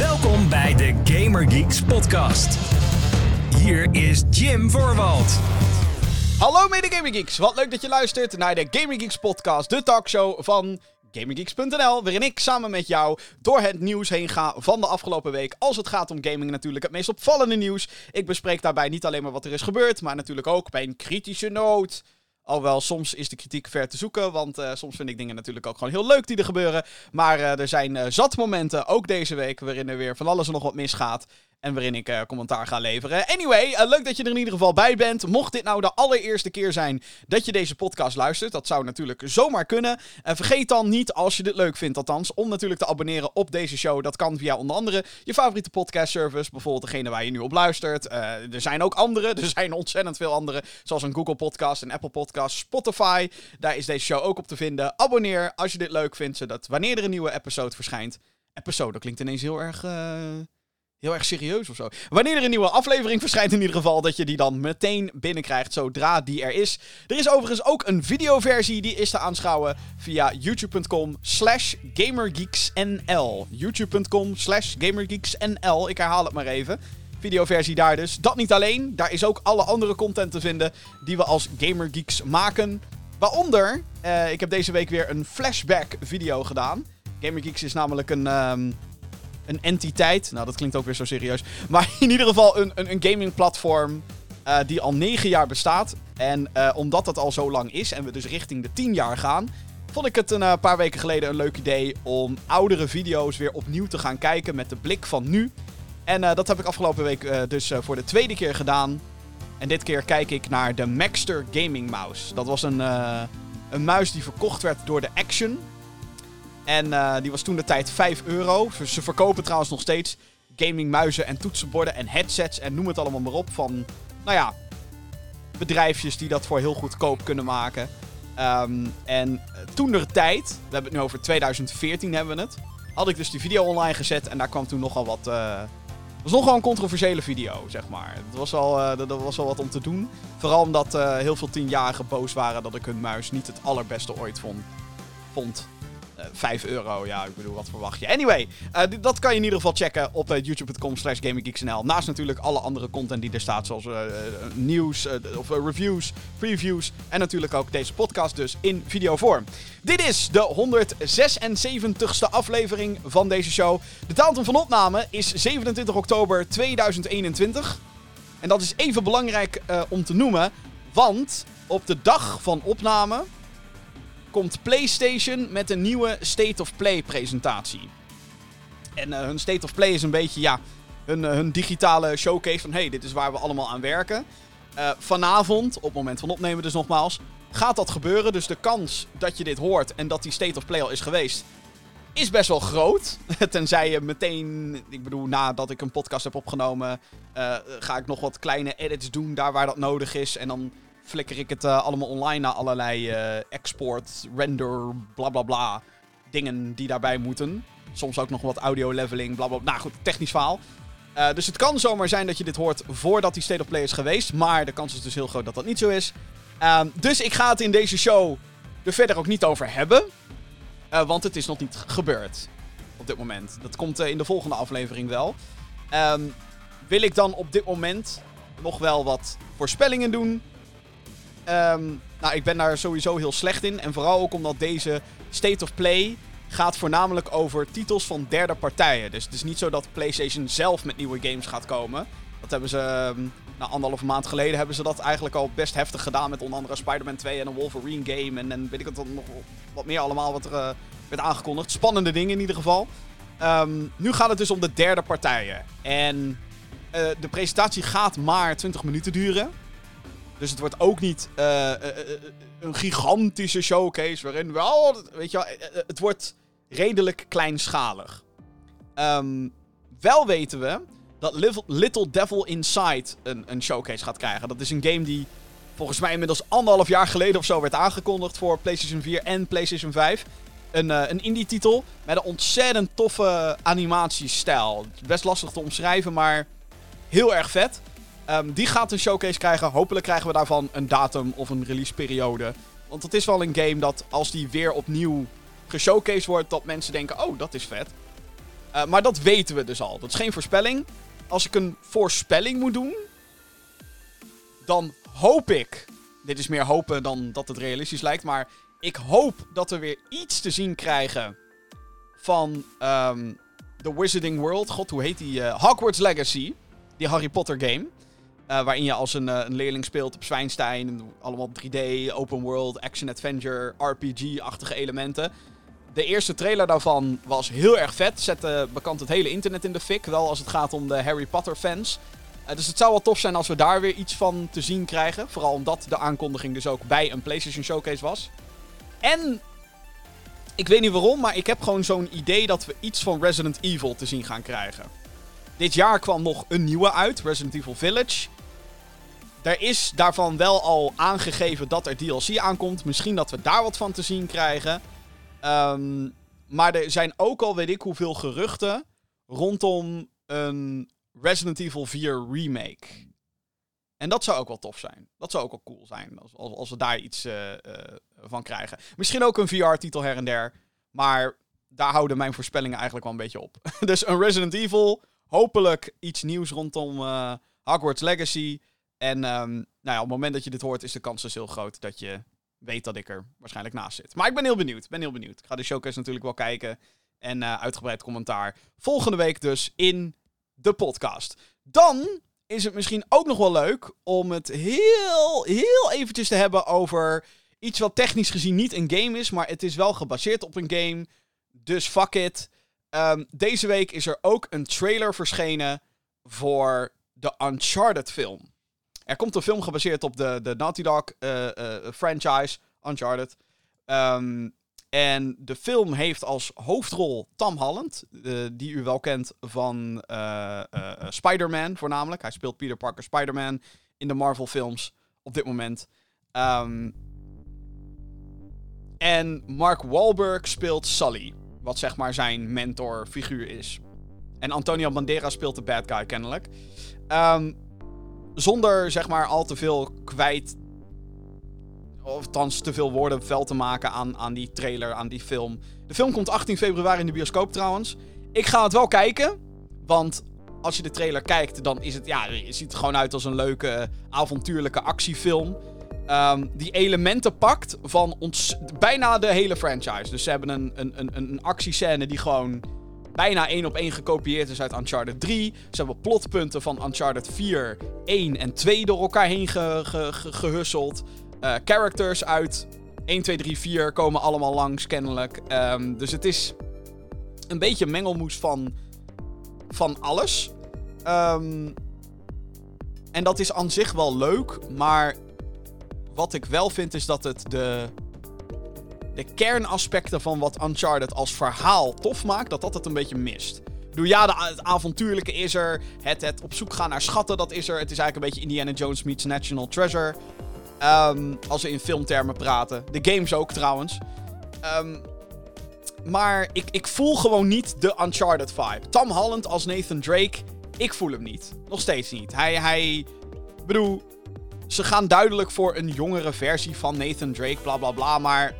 Welkom bij de Gamer Geeks podcast. Hier is Jim Voorwald. Hallo mede Gaming Geeks, wat leuk dat je luistert naar de Gaming Geeks podcast, de talkshow van GamingGeeks.nl, waarin ik samen met jou door het nieuws heen ga van de afgelopen week. Als het gaat om gaming natuurlijk het meest opvallende nieuws. Ik bespreek daarbij niet alleen maar wat er is gebeurd, maar natuurlijk ook bij een kritische noot. Alhoewel, soms is de kritiek ver te zoeken, want uh, soms vind ik dingen natuurlijk ook gewoon heel leuk die er gebeuren. Maar uh, er zijn uh, zat momenten, ook deze week, waarin er weer van alles en nog wat misgaat. En waarin ik uh, commentaar ga leveren. Anyway, uh, leuk dat je er in ieder geval bij bent. Mocht dit nou de allereerste keer zijn dat je deze podcast luistert, dat zou natuurlijk zomaar kunnen. Uh, vergeet dan niet, als je dit leuk vindt althans, om natuurlijk te abonneren op deze show. Dat kan via onder andere je favoriete podcast service, bijvoorbeeld degene waar je nu op luistert. er zijn ook andere, er zijn ontzettend veel andere, zoals een Google Podcast, een Apple Podcast, Spotify. Daar is deze show ook op te vinden. Abonneer als je dit leuk vindt, zodat wanneer er een nieuwe episode verschijnt. Episode, klinkt ineens heel erg heel erg serieus of zo. Wanneer er een nieuwe aflevering verschijnt, in ieder geval, dat je die dan meteen binnenkrijgt zodra die er is. Er is overigens ook een videoversie, die is te aanschouwen via youtube.com slash gamergeeksnl. youtube.com slash gamergeeksnl. Ik herhaal het maar even. Videoversie daar dus. Dat niet alleen, daar is ook alle andere content te vinden die we als Gamergeeks maken. Waaronder, uh, ik heb deze week weer een flashback video gedaan. Gamergeeks is namelijk een... Um, een entiteit. Nou, dat klinkt ook weer zo serieus. Maar in ieder geval een, een, een gamingplatform uh, die al 9 jaar bestaat. En uh, omdat dat al zo lang is en we dus richting de 10 jaar gaan, vond ik het een uh, paar weken geleden een leuk idee om oudere video's weer opnieuw te gaan kijken met de blik van nu. En dat heb ik afgelopen week dus voor de tweede keer gedaan. En dit keer kijk ik naar de Maxter Gaming Mouse. Dat was een, een muis die verkocht werd door de Action. En uh, die was toen de tijd 5 euro. Ze verkopen trouwens nog steeds gamingmuizen en toetsenborden en headsets en noem het allemaal maar op. Van, nou ja, bedrijfjes die dat voor heel goedkoop kunnen maken. Um, en toen de tijd, we hebben het nu over 2014 hebben we het, had ik dus die video online gezet en daar kwam toen nogal wat... Uh, was nogal een controversiële video, zeg maar. Het was uh, dat was wat om te doen. Vooral omdat heel veel tienjarigen boos waren dat ik hun muis niet het allerbeste ooit vond. vond. 5 euro, ja, ik bedoel, wat verwacht je? Anyway, uh, dat kan je in ieder geval checken op uh, youtube.com slash. Naast natuurlijk alle andere content die er staat, zoals nieuws, of reviews, previews en natuurlijk ook deze podcast dus in videovorm. Dit is de 176ste aflevering van deze show. De datum van opname is 27 oktober 2021. En dat is even belangrijk om te noemen, want op de dag van opname komt PlayStation met een nieuwe State of Play presentatie. En uh, hun State of Play is een beetje, ja, hun, uh, hun digitale showcase van, hey, dit is waar we allemaal aan werken. Uh, vanavond, op het moment van opnemen dus nogmaals, gaat dat gebeuren. Dus de kans dat je dit hoort en dat die State of Play al is geweest, is best wel groot. Tenzij je meteen, ik bedoel, nadat ik een podcast heb opgenomen, ga ik nog wat kleine edits doen daar waar dat nodig is. En dan flikker ik het uh, allemaal online naar allerlei uh, export, render, bla bla bla dingen die daarbij moeten. Soms ook nog wat audio leveling, bla bla. Nou goed, technisch verhaal. Uh, dus het kan zomaar zijn dat je dit hoort voordat die State of Play is geweest. Maar de kans is dus heel groot dat dat niet zo is. Uh, dus ik ga het in deze show er verder ook niet over hebben. Want het is nog niet gebeurd. Op dit moment. Dat komt in de volgende aflevering wel. Um, wil ik dan op dit moment nog wel wat voorspellingen doen? Um, nou, ik ben daar sowieso heel slecht in. En vooral ook omdat deze State of Play gaat voornamelijk over titels van derde partijen. Dus het is niet zo dat PlayStation zelf met nieuwe games gaat komen. Dat hebben ze, um, nou, anderhalve maand geleden hebben ze dat eigenlijk al best heftig gedaan. Met onder andere Spider-Man 2 en een Wolverine game. En, en weet ik het nog wat meer allemaal wat er uh, werd aangekondigd. Spannende dingen in ieder geval. Um, nu gaat het dus om de derde partijen. En uh, de presentatie gaat maar 20 minuten duren. Dus het wordt ook niet uh, uh, een gigantische showcase waarin wel, weet je wel, het wordt redelijk kleinschalig. Um, wel weten we dat Little Devil Inside een, een showcase gaat krijgen. Dat is een game die volgens mij inmiddels anderhalf jaar geleden of zo werd aangekondigd voor PlayStation 4 en PlayStation 5. Een, een indie-titel met een ontzettend toffe animatiestijl. Best lastig te omschrijven, maar heel erg vet. Um, die gaat een showcase krijgen. Hopelijk krijgen we daarvan een datum of een releaseperiode. Want het is wel een game dat als die weer opnieuw geshowcased wordt, dat mensen denken: oh, dat is vet. Uh, maar dat weten we dus al. Dat is geen voorspelling. Als ik een voorspelling moet doen, dan hoop ik. Dit is meer hopen dan dat het realistisch lijkt. Maar ik hoop dat we weer iets te zien krijgen van um, The Wizarding World. God, hoe heet die? Uh, Hogwarts Legacy. Die Harry Potter game. Uh, waarin je als een, uh, een leerling speelt op Zwijnstein. Allemaal 3D, open world, action-adventure, RPG-achtige elementen. De eerste trailer daarvan was heel erg vet. Zette bekend het hele internet in de fik. Wel als het gaat om de Harry Potter fans. Uh, dus het zou wel tof zijn als we daar weer iets van te zien krijgen. Vooral omdat de aankondiging dus ook bij een PlayStation Showcase was. En ik weet niet waarom, maar ik heb gewoon zo'n idee dat we iets van Resident Evil te zien gaan krijgen. Dit jaar kwam nog een nieuwe uit, Resident Evil Village. Er is daarvan wel al aangegeven dat er DLC aankomt. Misschien dat we daar wat van te zien krijgen. Um, maar er zijn ook al weet ik hoeveel geruchten rondom een Resident Evil 4 remake. En dat zou ook wel tof zijn. Dat zou ook wel cool zijn als, als, we daar iets uh, uh, van krijgen. Misschien ook een VR-titel her en der. Maar daar houden mijn voorspellingen eigenlijk wel een beetje op. dus een Resident Evil. Hopelijk iets nieuws rondom uh, Hogwarts Legacy. En um, nou ja, op het moment dat je dit hoort, is de kans dus heel groot dat je weet dat ik er waarschijnlijk naast zit. Maar ik ben heel benieuwd. Ben heel benieuwd. Ik ga de showcase natuurlijk wel kijken. En uh, uitgebreid commentaar. Volgende week dus in de podcast. Dan is het misschien ook nog wel leuk om het heel, heel eventjes te hebben over iets wat technisch gezien niet een game is, maar het is wel gebaseerd op een game. Dus fuck it. Um, deze week is er ook een trailer verschenen voor de Uncharted film. Er komt een film gebaseerd op de, de Naughty Dog uh, uh, franchise, Uncharted. Um, en de film heeft als hoofdrol Tom Holland, uh, die u wel kent van Spider-Man voornamelijk. Hij speelt Peter Parker Spider-Man in de Marvel films op dit moment. Um, en Mark Wahlberg speelt Sully, wat zeg maar zijn mentorfiguur is. En Antonio Banderas speelt de bad guy kennelijk. Um, zonder zeg maar al te veel kwijt. Of althans te veel woorden vuil te maken aan, aan die trailer, aan die film. De film komt 18 februari in de bioscoop trouwens. Ik ga het wel kijken. Want als je de trailer kijkt, dan is het. Ja, ziet er gewoon uit als een leuke avontuurlijke actiefilm. Um, die elementen pakt van ons, bijna de hele franchise. Dus ze hebben een, een, een, een actiescène die gewoon bijna één op één gekopieerd is uit Uncharted 3. Ze hebben plotpunten van Uncharted 4, 1 en 2 door elkaar heen ge, ge, ge, gehusseld. Uh, characters uit 1, 2, 3, 4 komen allemaal langs, kennelijk. Um, dus het is een beetje een mengelmoes van, van alles. Um, en dat is aan zich wel leuk, maar wat ik wel vind is dat het de de kernaspecten van wat Uncharted als verhaal tof maakt, dat dat het een beetje mist. Bedoel, ja, de, het avontuurlijke is er. Het, het op zoek gaan naar schatten, dat is er. Het is eigenlijk een beetje Indiana Jones meets National Treasure. Um, als we in filmtermen praten. De games ook trouwens. Um, maar ik, ik voel gewoon niet de Uncharted vibe. Tom Holland als Nathan Drake, ik voel hem niet. Nog steeds niet. Hij, hij... Bedoel, ze gaan duidelijk voor een jongere versie van Nathan Drake, bla bla bla. Maar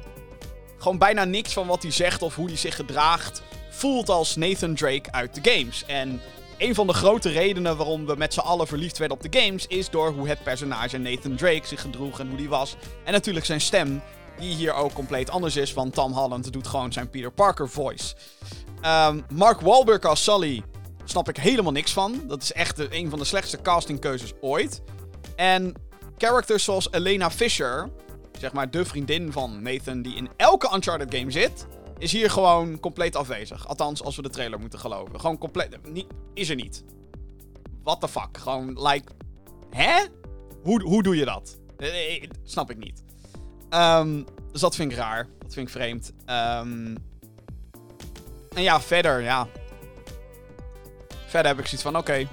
gewoon bijna niks van wat hij zegt of hoe hij zich gedraagt voelt als Nathan Drake uit de games. En een van de grote redenen waarom we met z'n allen verliefd werden op de games is door hoe het personage Nathan Drake zich gedroeg en hoe die was. En natuurlijk zijn stem, die hier ook compleet anders is, want Tom Holland doet gewoon zijn Peter Parker voice. Um, Mark Wahlberg als Sully snap ik helemaal niks van. Dat is echt een van de slechtste castingkeuzes ooit. En characters zoals Elena Fisher, zeg maar de vriendin van Nathan die in elke Uncharted game zit, is hier gewoon compleet afwezig. Althans, als we de trailer moeten geloven. Gewoon compleet. Niet, is er niet. What the fuck? Gewoon, like. Hè? Hoe, hoe doe je dat? Eh, eh, snap ik niet. Um, dus dat vind ik raar. Dat vind ik vreemd. Um, en ja, verder, ja. Verder heb ik zoiets van: oké.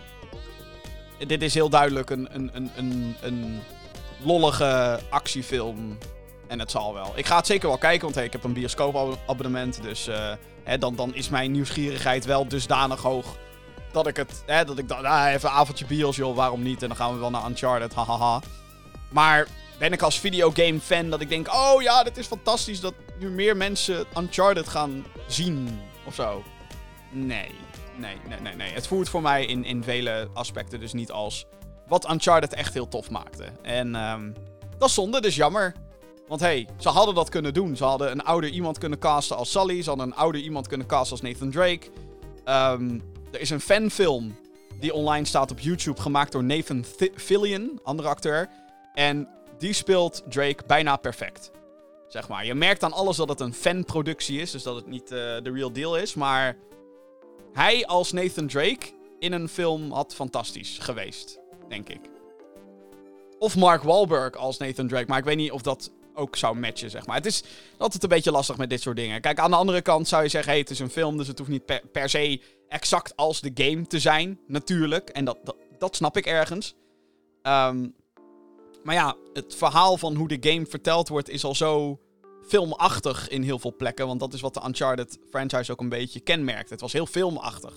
Dit is heel duidelijk een, een, een, een, een lollige actiefilm. En het zal wel. Ik ga het zeker wel kijken, want ik heb een bioscoopabonnement. Dus uh, hè, dan, dan is mijn nieuwsgierigheid wel dusdanig hoog. Dat ik het. Hè, dat ik dan. Ah, even een avondje bios, joh, waarom niet? En dan gaan we wel naar Uncharted, hahaha. Maar ben ik als videogame fan dat ik denk: oh ja, dit is fantastisch dat nu meer mensen Uncharted gaan zien of zo? Nee. nee, nee, nee, nee. Het voelt voor mij in, in vele aspecten dus niet als wat Uncharted echt heel tof maakte. En ehm, dat is zonde, dus jammer. Want hey, ze hadden dat kunnen doen. Ze hadden een ouder iemand kunnen casten als Sully. Ze hadden een ouder iemand kunnen casten als Nathan Drake. Ehm, er is een fanfilm die online staat op YouTube, gemaakt door Nathan Th Fillion, andere acteur. En die speelt Drake bijna perfect. Zeg maar. Je merkt aan alles dat het een fanproductie is, dus dat het niet uh, de real deal is. Maar hij als Nathan Drake in een film had fantastisch geweest, denk ik. Of Mark Wahlberg als Nathan Drake, maar ik weet niet of dat ook zou matchen, zeg maar. Het is altijd een beetje lastig met dit soort dingen. Kijk, aan de andere kant zou je zeggen, hey, het is een film, dus het hoeft niet per, per se exact als de game te zijn, natuurlijk. En dat, dat, snap ik ergens. Um, maar ja, het verhaal van hoe de game verteld wordt is al zo filmachtig in heel veel plekken. Want dat is wat de Uncharted franchise ook een beetje kenmerkt. Het was heel filmachtig.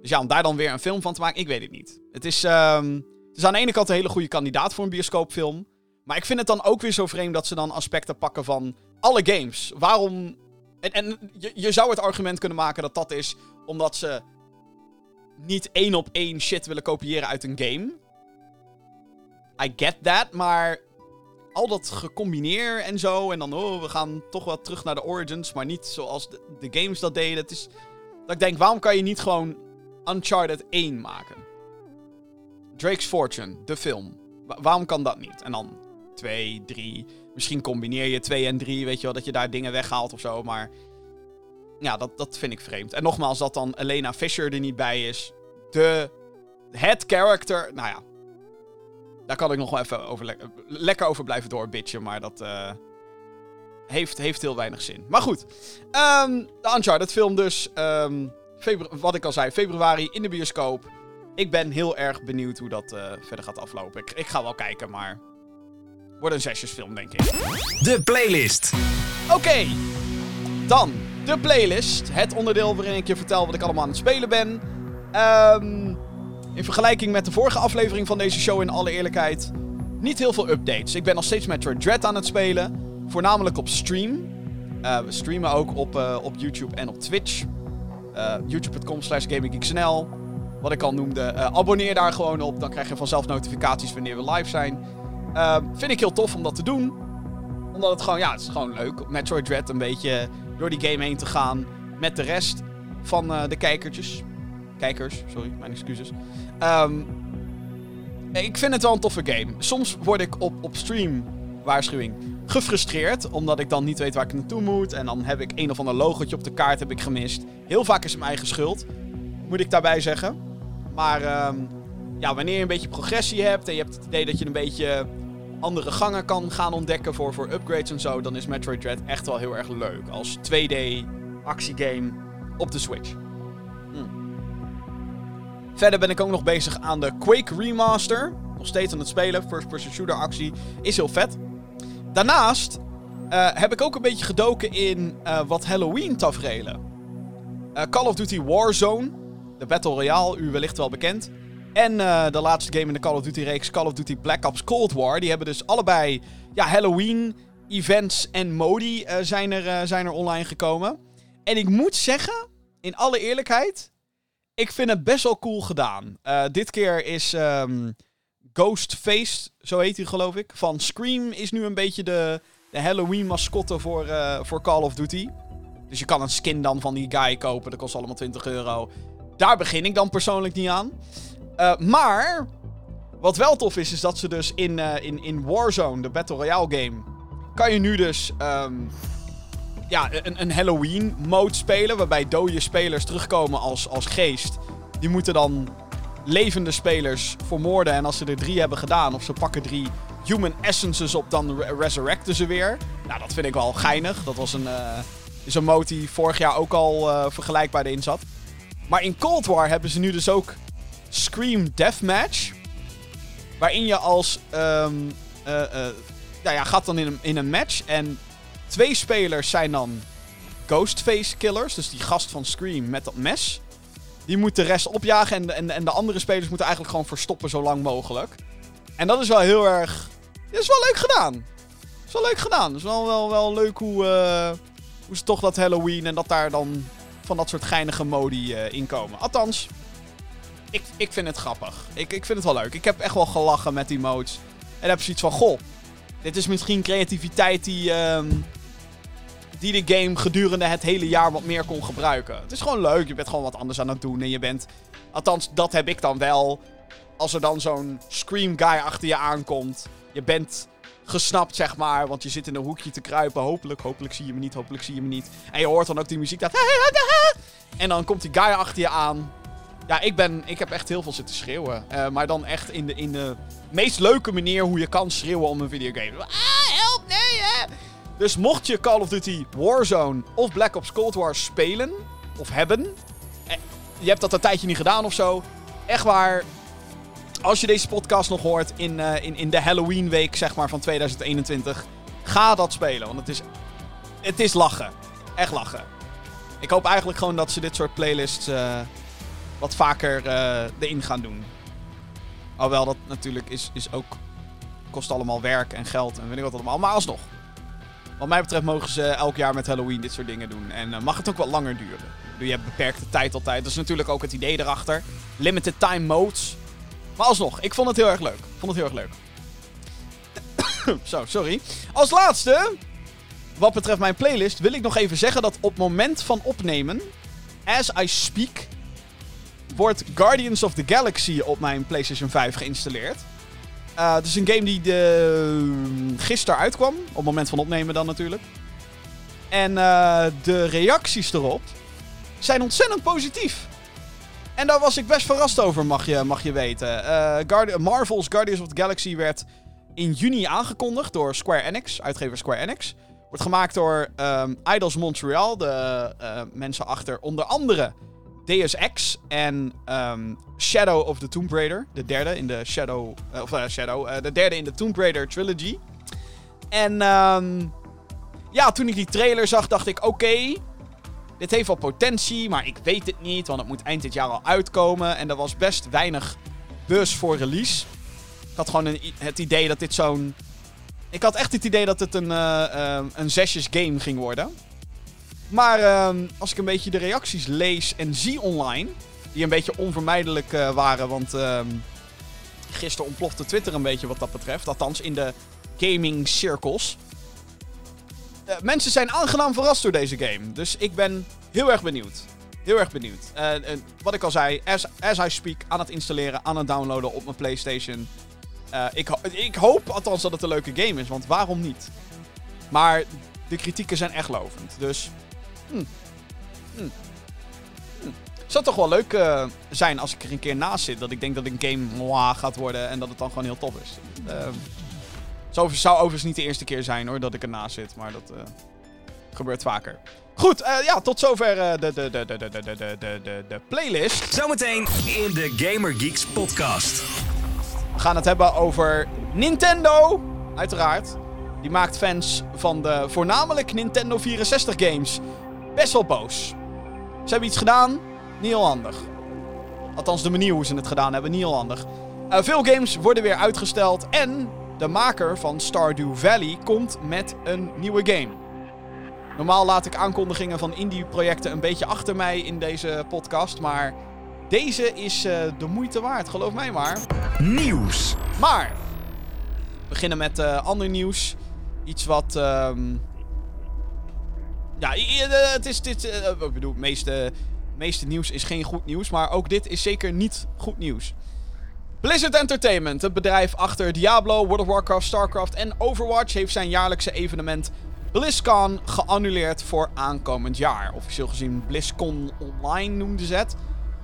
Dus ja, om daar dan weer een film van te maken, ik weet het niet. Het is, het is aan de ene kant een hele goede kandidaat voor een bioscoopfilm. Maar ik vind het dan ook weer zo vreemd dat ze dan aspecten pakken van alle games. Waarom. En, en je, je zou het argument kunnen maken dat dat is omdat ze niet één op één shit willen kopiëren uit een game. I get that, maar al dat gecombineer en zo. En dan, oh, we gaan toch wel terug naar de origins. Maar niet zoals de, de games dat deden. Het is, dat ik denk, waarom kan je niet gewoon Uncharted 1 maken? Drake's Fortune, de film. waarom kan dat niet? En dan 2, 3. Misschien combineer je 2 en 3, weet je wel, dat je daar dingen weghaalt of zo. Maar ja, dat, dat vind ik vreemd. En nogmaals, dat dan Elena Fisher er niet bij is. De head character. Nou ja, daar kan ik nog wel even over le lekker over blijven doorbitchen. Maar dat uh, heeft, heeft heel weinig zin. Maar goed. Um, de Uncharted film dus. Um, wat ik al zei, februari in de bioscoop. Ik ben heel erg benieuwd hoe dat uh, verder gaat aflopen. Ik, ik ga wel kijken, maar... Wordt een zesjesfilm, denk ik. De playlist. Oké. Okay. Dan de playlist. Het onderdeel waarin ik je vertel wat ik allemaal aan het spelen ben. Um, in vergelijking met de vorige aflevering van deze show, in alle eerlijkheid, niet heel veel updates. Ik ben nog steeds Metroid Dread aan het spelen. Voornamelijk op stream. Uh, we streamen ook op, uh, op YouTube en op Twitch. Uh, YouTube.com slash GamingGeeksNL. Wat ik al noemde. abonneer daar gewoon op. Dan krijg je vanzelf notificaties wanneer we live zijn. vind ik heel tof om dat te doen. Omdat het gewoon, ja, het is gewoon leuk. Metroid Dread een beetje door die game heen te gaan. Met de rest van de kijkertjes. Kijkers, sorry, mijn excuses. Um, ik vind het wel een toffe game. Soms word ik op, op stream, waarschuwing, gefrustreerd. Omdat ik dan niet weet waar ik naartoe moet. En dan heb ik een of ander logotje op de kaart heb ik gemist. Heel vaak is het mijn eigen schuld. Moet ik daarbij zeggen. Maar um, ja, wanneer je een beetje progressie hebt. En je hebt het idee dat je een beetje andere gangen kan gaan ontdekken voor, voor upgrades en zo. Dan is Metroid Dread echt wel heel erg leuk. Als 2D actiegame op de Switch. Verder ben ik ook nog bezig aan de Quake Remaster. Nog steeds aan het spelen. First person shooter actie. Is heel vet. Daarnaast uh, heb ik ook een beetje gedoken in uh, wat Halloween tafereelen. Uh, Call of Duty Warzone. De Battle Royale, u wellicht wel bekend. En de laatste game in de Call of Duty reeks, Call of Duty Black Ops Cold War. Die hebben dus allebei ja, Halloween events en modi zijn, er, zijn er online gekomen. En ik moet zeggen, in alle eerlijkheid, ik vind het best wel cool gedaan. Dit keer is um, Ghostface, zo heet hij geloof ik, van Scream is nu een beetje de, de Halloween mascotte voor, uh, voor Call of Duty. Dus je kan een skin dan van die guy kopen, dat kost allemaal 20 euro. Daar begin ik dan persoonlijk niet aan. Uh, maar, wat wel tof is, is dat ze dus in, in, in Warzone, de Battle Royale game, kan je nu dus um, ja, een, een Halloween-mode spelen. Waarbij dode spelers terugkomen als, als geest. Die moeten dan levende spelers vermoorden. En als ze er drie hebben gedaan, of ze pakken drie human essences op, dan resurrecten ze weer. Nou, dat vind ik wel geinig. Dat was een, uh, is een mode die vorig jaar ook al uh, vergelijkbaar erin zat. Maar in Cold War hebben ze nu dus ook Scream Deathmatch. Waarin je als. Ja, ja, gaat dan in een, in een match. En Twee spelers zijn dan Ghostface killers. Dus die gast van Scream met dat mes. Die moet de rest opjagen. En en, en de andere spelers moeten eigenlijk gewoon verstoppen zo lang mogelijk. En dat is wel heel erg. Dat is wel leuk gedaan. Dat is wel leuk gedaan. Het is wel, wel, wel leuk hoe, uh, hoe ze toch dat Halloween en dat daar dan van dat soort geinige modi uh, inkomen. Althans, ik, ik vind het grappig. Ik, ik vind het wel leuk. Ik heb echt wel gelachen met die modes. En heb zoiets van, goh, dit is misschien creativiteit die, uh, die de game gedurende het hele jaar wat meer kon gebruiken. Het is gewoon leuk. Je bent gewoon wat anders aan het doen. En je bent, althans, dat heb ik dan wel. Als er dan zo'n Scream guy achter je aankomt. Je bent gesnapt, zeg maar. Want je zit in een hoekje te kruipen. Hopelijk, hopelijk zie je me niet, hopelijk zie je me niet. En je hoort dan ook die muziek dat... En dan komt die guy achter je aan. Ja, ik, ben, ik heb echt heel veel zitten schreeuwen. Uh, maar dan echt in de, in de meest leuke manier hoe je kan schreeuwen om een videogame. Ah, help, nee, hè! Dus mocht je Call of Duty Warzone of Black Ops Cold War spelen, of hebben... Eh, je hebt dat een tijdje niet gedaan of zo. Echt waar, als je deze podcast nog hoort in, uh, in, in de Halloween week zeg maar, van 2021, ga dat spelen. Want het is, het is lachen. Echt lachen. Ik hoop eigenlijk gewoon dat ze dit soort playlists uh, wat vaker uh, erin gaan doen. Alhoewel dat natuurlijk is, is ook... Kost allemaal werk en geld en weet ik wat allemaal. Maar alsnog. Wat mij betreft mogen ze elk jaar met Halloween dit soort dingen doen. En mag het ook wat langer duren. Je hebt beperkte tijd altijd. Dat is natuurlijk ook het idee erachter. Limited time modes. Maar alsnog, ik vond het heel erg leuk. Vond het heel erg leuk. Zo, sorry. Als laatste, wat betreft mijn playlist, wil ik nog even zeggen dat op moment van opnemen, as I speak, wordt Guardians of the Galaxy op mijn PlayStation 5 geïnstalleerd. Uh, het is een game die de, gisteren uitkwam. Op het moment van opnemen dan natuurlijk. En uh, de reacties erop zijn ontzettend positief. En daar was ik best verrast over, mag je, mag je weten. Marvel's Guardians of the Galaxy werd in juni aangekondigd door Square Enix, uitgever Square Enix. Wordt gemaakt door um, Idols Montreal, de mensen achter onder andere Deus Ex en um, Shadow of the Tomb Raider. De derde in de Shadow. Uh, of Shadow. de derde in de Tomb Raider trilogy. En um, ja, toen ik die trailer zag, dacht ik: oké. Dit heeft wel potentie, maar ik weet het niet, want het moet eind dit jaar al uitkomen. En er was best weinig bus voor release. Ik had gewoon een, het idee dat dit zo'n... Ik had echt het idee dat het een, een zesjes game ging worden. Maar uh, als ik een beetje de reacties lees en zie online, die een beetje onvermijdelijk uh, waren, want uh, gisteren ontplofte Twitter een beetje wat dat betreft. Althans in de gaming circles. Uh, mensen zijn aangenaam verrast door deze game. Dus ik ben heel erg benieuwd. Heel erg benieuwd. Uh, wat ik al zei, as, as I speak, aan het installeren, aan het downloaden op mijn PlayStation. ik, ik hoop althans dat het een leuke game is, want waarom niet? Maar de kritieken zijn echt lovend. Dus. Hmm. Zou toch wel leuk zijn als ik er een keer naast zit. Dat ik denk dat een game mwah, gaat worden en dat het dan gewoon heel tof is. Ehm, zou, zou overigens niet de eerste keer zijn hoor, dat ik ernaast zit. Maar dat uh, gebeurt vaker. Goed, uh, ja, tot zover uh, de, de, de, de, de, de, de, de, de playlist. Zometeen in de Gamer Geeks podcast. We gaan het hebben over Nintendo, uiteraard. Die maakt fans van de voornamelijk Nintendo 64 games best wel boos. Ze hebben iets gedaan, niet heel handig. Althans, de manier hoe ze het gedaan hebben, niet heel handig. veel games worden weer uitgesteld en de maker van Stardew Valley komt met een nieuwe game. Normaal laat ik aankondigingen van indie-projecten een beetje achter mij in deze podcast, maar deze is uh, de moeite waard, geloof mij maar. Nieuws. Maar, we beginnen met uh, ander nieuws. Iets wat... Um... Ja, het is... Dit, uh, ik bedoel, het meeste, meeste nieuws is geen goed nieuws, maar ook dit is zeker niet goed nieuws. Blizzard Entertainment, het bedrijf achter Diablo, World of Warcraft, StarCraft en Overwatch, heeft zijn jaarlijkse evenement BlizzCon geannuleerd voor aankomend jaar. Officieel gezien BlizzCon Online noemde ze het.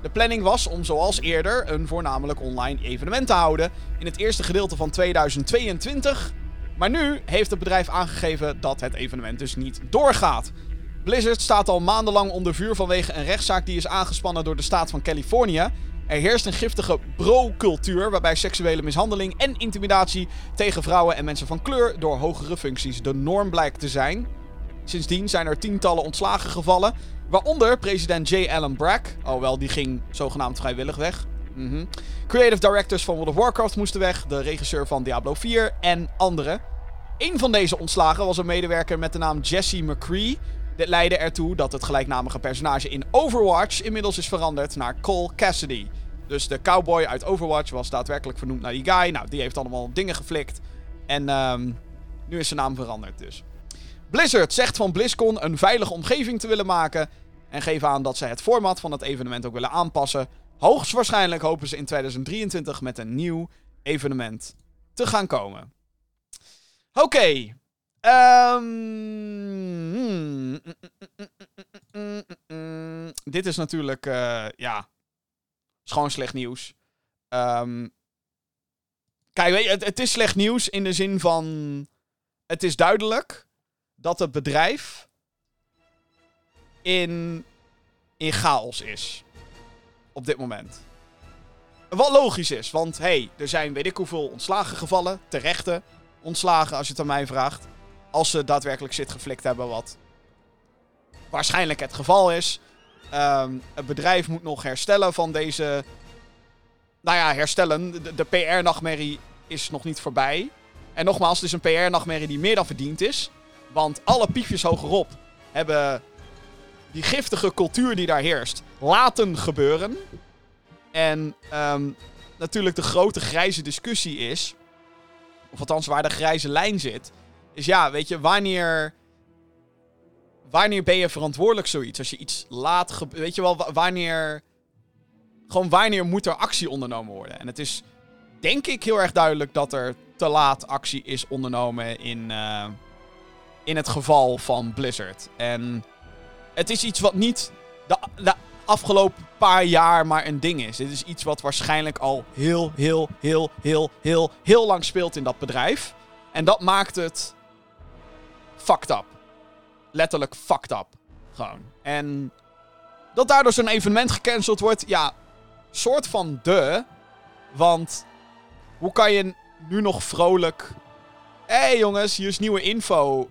De planning was om zoals eerder een voornamelijk online evenement te houden in het eerste gedeelte van 2022. Maar nu heeft het bedrijf aangegeven dat het evenement dus niet doorgaat. Blizzard staat al maandenlang onder vuur vanwege een rechtszaak die is aangespannen door de staat van Californië er heerst een giftige bro-cultuur waarbij seksuele mishandeling en intimidatie tegen vrouwen en mensen van kleur door hogere functies de norm blijkt te zijn. Sindsdien zijn er tientallen ontslagen gevallen, waaronder president J. Allen Brack, alhoewel die ging zogenaamd vrijwillig weg. Mm Creative directors van World of Warcraft moesten weg, de regisseur van Diablo 4 en anderen. Een van deze ontslagen was een medewerker met de naam Jesse McCree, Dit leidde ertoe dat het gelijknamige personage in Overwatch inmiddels is veranderd naar Cole Cassidy. Dus de cowboy uit Overwatch was daadwerkelijk vernoemd naar die guy. Nou, die heeft allemaal dingen geflikt. En ehm, nu is zijn naam veranderd dus. Blizzard zegt van BlizzCon een veilige omgeving te willen maken. En geven aan dat ze het format van het evenement ook willen aanpassen. Hoogstwaarschijnlijk hopen ze in 2023 met een nieuw evenement te gaan komen. Oké. Dit is natuurlijk, uh, ja, gewoon slecht nieuws. Um, kijk, weet je, het, het, is slecht nieuws in de zin van, het is duidelijk dat het bedrijf in, in chaos is. Op dit moment. Wat logisch is, want hey, er zijn weet ik hoeveel ontslagen gevallen, terechte ontslagen als je het aan mij vraagt. Als ze daadwerkelijk zit geflikt hebben, wat waarschijnlijk het geval is. Um, het bedrijf moet nog herstellen van deze. Nou ja, herstellen. De, PR-nachtmerrie is nog niet voorbij. En nogmaals, het is een PR-nachtmerrie die meer dan verdiend is. Want alle piefjes hogerop hebben die giftige cultuur die daar heerst laten gebeuren. En um, natuurlijk de grote grijze discussie is. Of althans, waar de grijze lijn zit. Is ja, weet je, wanneer. Wanneer ben je verantwoordelijk zoiets? Als je iets laat. Weet je wel, wanneer. Gewoon wanneer moet er actie ondernomen worden? En het is denk ik heel erg duidelijk dat er te laat actie is ondernomen in. Uh, in het geval van Blizzard. En het is iets wat niet de, de afgelopen paar jaar maar een ding is. Dit is iets wat waarschijnlijk al heel, heel, heel, heel, heel, heel lang speelt in dat bedrijf. En dat maakt het fucked up. Letterlijk fucked up. Gewoon. En dat daardoor zo'n evenement gecanceld wordt, ja, soort van de. Want hoe kan je nu nog vrolijk. Hé hey jongens, hier is nieuwe info.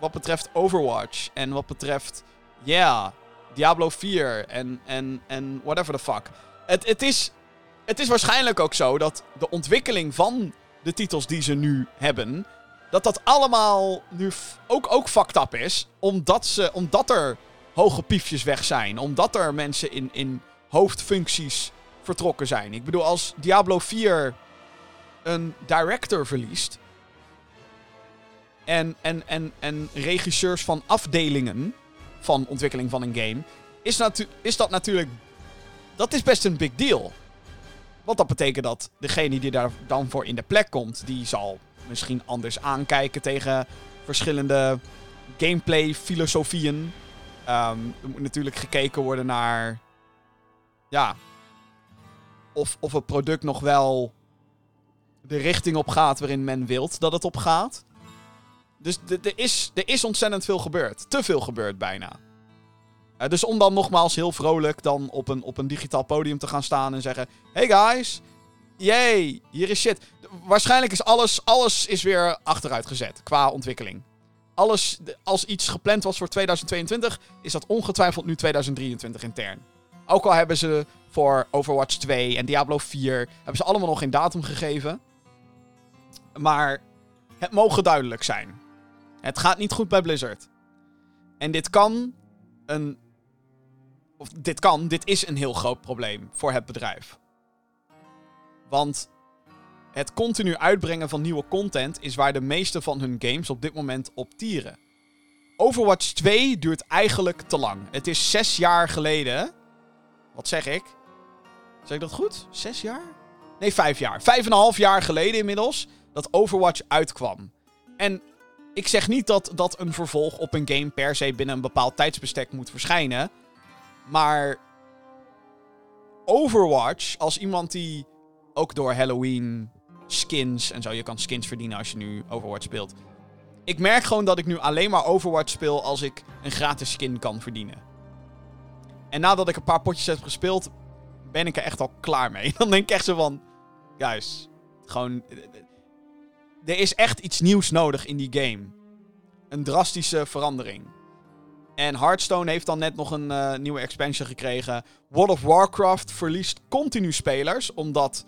Wat betreft Overwatch. En wat betreft. Ja, Diablo 4 en, en, en whatever the fuck. Het, het, is, het is waarschijnlijk ook zo dat de ontwikkeling van de titels die ze nu hebben, dat dat allemaal nu ook, ook fucked up is. Omdat, ze, omdat er hoge piefjes weg zijn. Omdat er mensen in, in hoofdfuncties vertrokken zijn. Ik bedoel, als Diablo 4 een director verliest. En, en, en, en regisseurs van afdelingen van ontwikkeling van een game, is, is dat natuurlijk. Dat is best een big deal. Want dat betekent dat degene die daar dan voor in de plek komt, die zal misschien anders aankijken tegen verschillende gameplay-filosofieën. Um, er moet natuurlijk gekeken worden naar. Ja. Of, of het product nog wel de richting op gaat waarin men wilt dat het op gaat. Dus er is, is ontzettend veel gebeurd. Te veel gebeurd bijna. Uh, dus om dan nogmaals heel vrolijk dan op een, op een digitaal podium te gaan staan en zeggen... Hey guys, yay, hier is shit. Waarschijnlijk is alles, alles is weer achteruit gezet qua ontwikkeling. Alles, als iets gepland was voor 2022, is dat ongetwijfeld nu 2023 intern. Ook al hebben ze voor Overwatch 2 en Diablo 4, hebben ze allemaal nog geen datum gegeven. Maar het mogen duidelijk zijn. Het gaat niet goed bij Blizzard. En dit kan een. Of dit kan, dit is een heel groot probleem voor het bedrijf. Want het continu uitbrengen van nieuwe content is waar de meeste van hun games op dit moment op tieren. Overwatch 2 duurt eigenlijk te lang. Het is zes jaar geleden. Wat zeg ik? Zeg ik dat goed? Zes jaar? Nee, vijf jaar. Vijf en een half jaar geleden inmiddels dat Overwatch uitkwam. En ik zeg niet dat, dat een vervolg op een game per se binnen een bepaald tijdsbestek moet verschijnen. Maar Overwatch, als iemand die ook door Halloween skins en zo, je kan skins verdienen als je nu Overwatch speelt. Ik merk gewoon dat ik nu alleen maar Overwatch speel als ik een gratis skin kan verdienen. En nadat ik een paar potjes heb gespeeld, ben ik er echt al klaar mee. Dan denk ik echt zo van, guys, gewoon er is echt iets nieuws nodig in die game. Een drastische verandering. En Hearthstone heeft dan net nog een uh, nieuwe expansion gekregen. World of Warcraft verliest continu spelers, omdat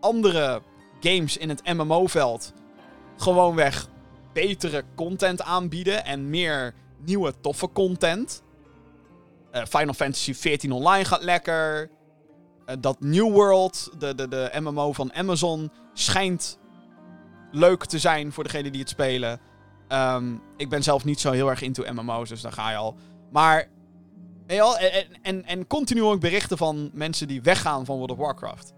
andere games in het MMO-veld gewoonweg betere content aanbieden en meer nieuwe toffe content. Eh, Final Fantasy XIV Online gaat lekker. Eh, dat New World, de, de, de MMO van Amazon, schijnt leuk te zijn voor degenen die het spelen. Ehm, ik ben zelf niet zo heel erg into MMO's, dus daar ga je al. Maar, en, en, en continu ook berichten van mensen die weggaan van World of Warcraft.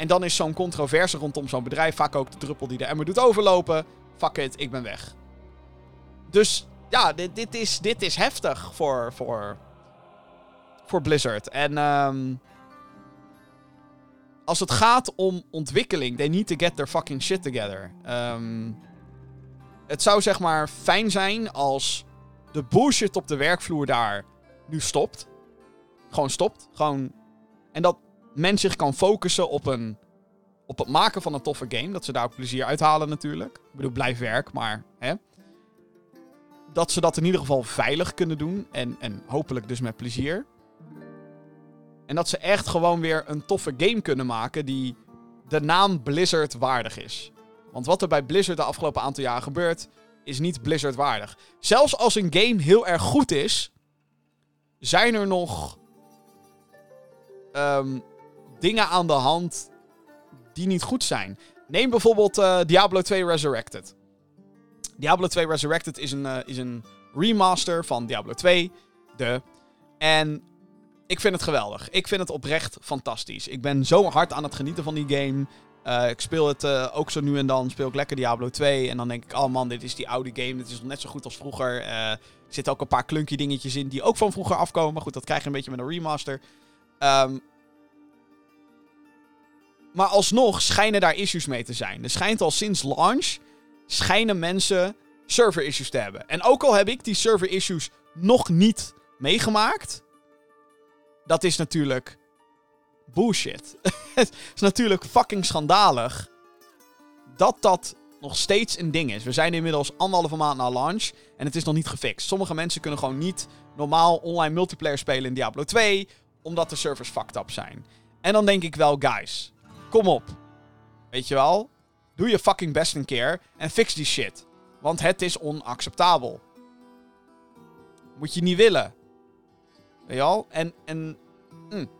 En dan is zo'n controverse rondom zo'n bedrijf vaak ook de druppel die de emmer doet overlopen. Fuck it, ik ben weg. Dus ja, dit, dit, is, dit is heftig voor, voor, voor Blizzard. En ehm, als het gaat om ontwikkeling, they need to get their fucking shit together. Ehm, het zou zeg maar fijn zijn als de bullshit op de werkvloer daar nu stopt. Gewoon stopt. Gewoon. En dat men zich kan focussen op, een, op het maken van een toffe game. Dat ze daar ook plezier uithalen natuurlijk. Ik bedoel, blijf werk, maar hè. Dat ze dat in ieder geval veilig kunnen doen. En, en hopelijk dus met plezier. En dat ze echt gewoon weer een toffe game kunnen maken die de naam Blizzard waardig is. Want wat er bij Blizzard de afgelopen aantal jaren gebeurt, is niet Blizzard waardig. Zelfs als een game heel erg goed is, zijn er nog ehm, dingen aan de hand die niet goed zijn. Neem bijvoorbeeld uh, Diablo 2 Resurrected. Diablo 2 Resurrected is een, uh, is een remaster van Diablo 2. De. En ik vind het geweldig. Ik vind het oprecht fantastisch. Ik ben zo hard aan het genieten van die game. Uh, ik speel het ook zo nu en dan. Speel ik lekker Diablo 2. En dan denk ik, oh man, dit is die oude game. Dit is net zo goed als vroeger. Uh, er zitten ook een paar klunky dingetjes in die ook van vroeger afkomen. Maar goed, dat krijg je een beetje met een remaster. Um, maar alsnog schijnen daar issues mee te zijn. Er schijnt al sinds launch... schijnen mensen server issues te hebben. En ook al heb ik die server issues nog niet meegemaakt... dat is natuurlijk bullshit. het is natuurlijk fucking schandalig dat dat nog steeds een ding is. We zijn inmiddels anderhalve maand na launch en het is nog niet gefixt. Sommige mensen kunnen gewoon niet normaal online multiplayer spelen in Diablo 2, omdat de servers fucked up zijn. En dan denk ik wel, guys, kom op. Weet je wel? Doe je fucking best een keer en fix die shit. Want het is onacceptabel. Moet je niet willen. Weet je wel? En, en mm.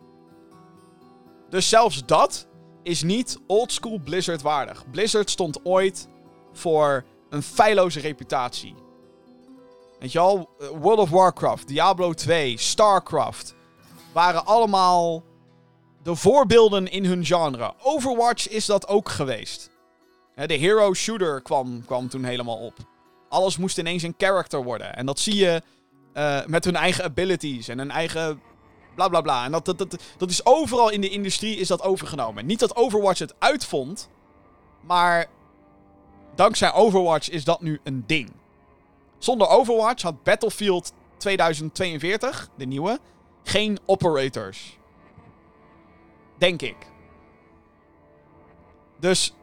Dus zelfs dat is niet oldschool Blizzard waardig. Blizzard stond ooit voor een feilloze reputatie. Weet je al, World of Warcraft, Diablo 2, StarCraft waren allemaal de voorbeelden in hun genre. Overwatch is dat ook geweest. De hero shooter kwam, kwam toen helemaal op. Alles moest ineens een character worden. En dat zie je uh, met hun eigen abilities en hun eigen bla bla bla. En dat, dat, dat, dat is overal in de industrie is dat overgenomen. Niet dat Overwatch het uitvond, maar dankzij Overwatch is dat nu een ding. Zonder Overwatch had Battlefield 2042, de nieuwe, geen operators. Denk ik. Dus,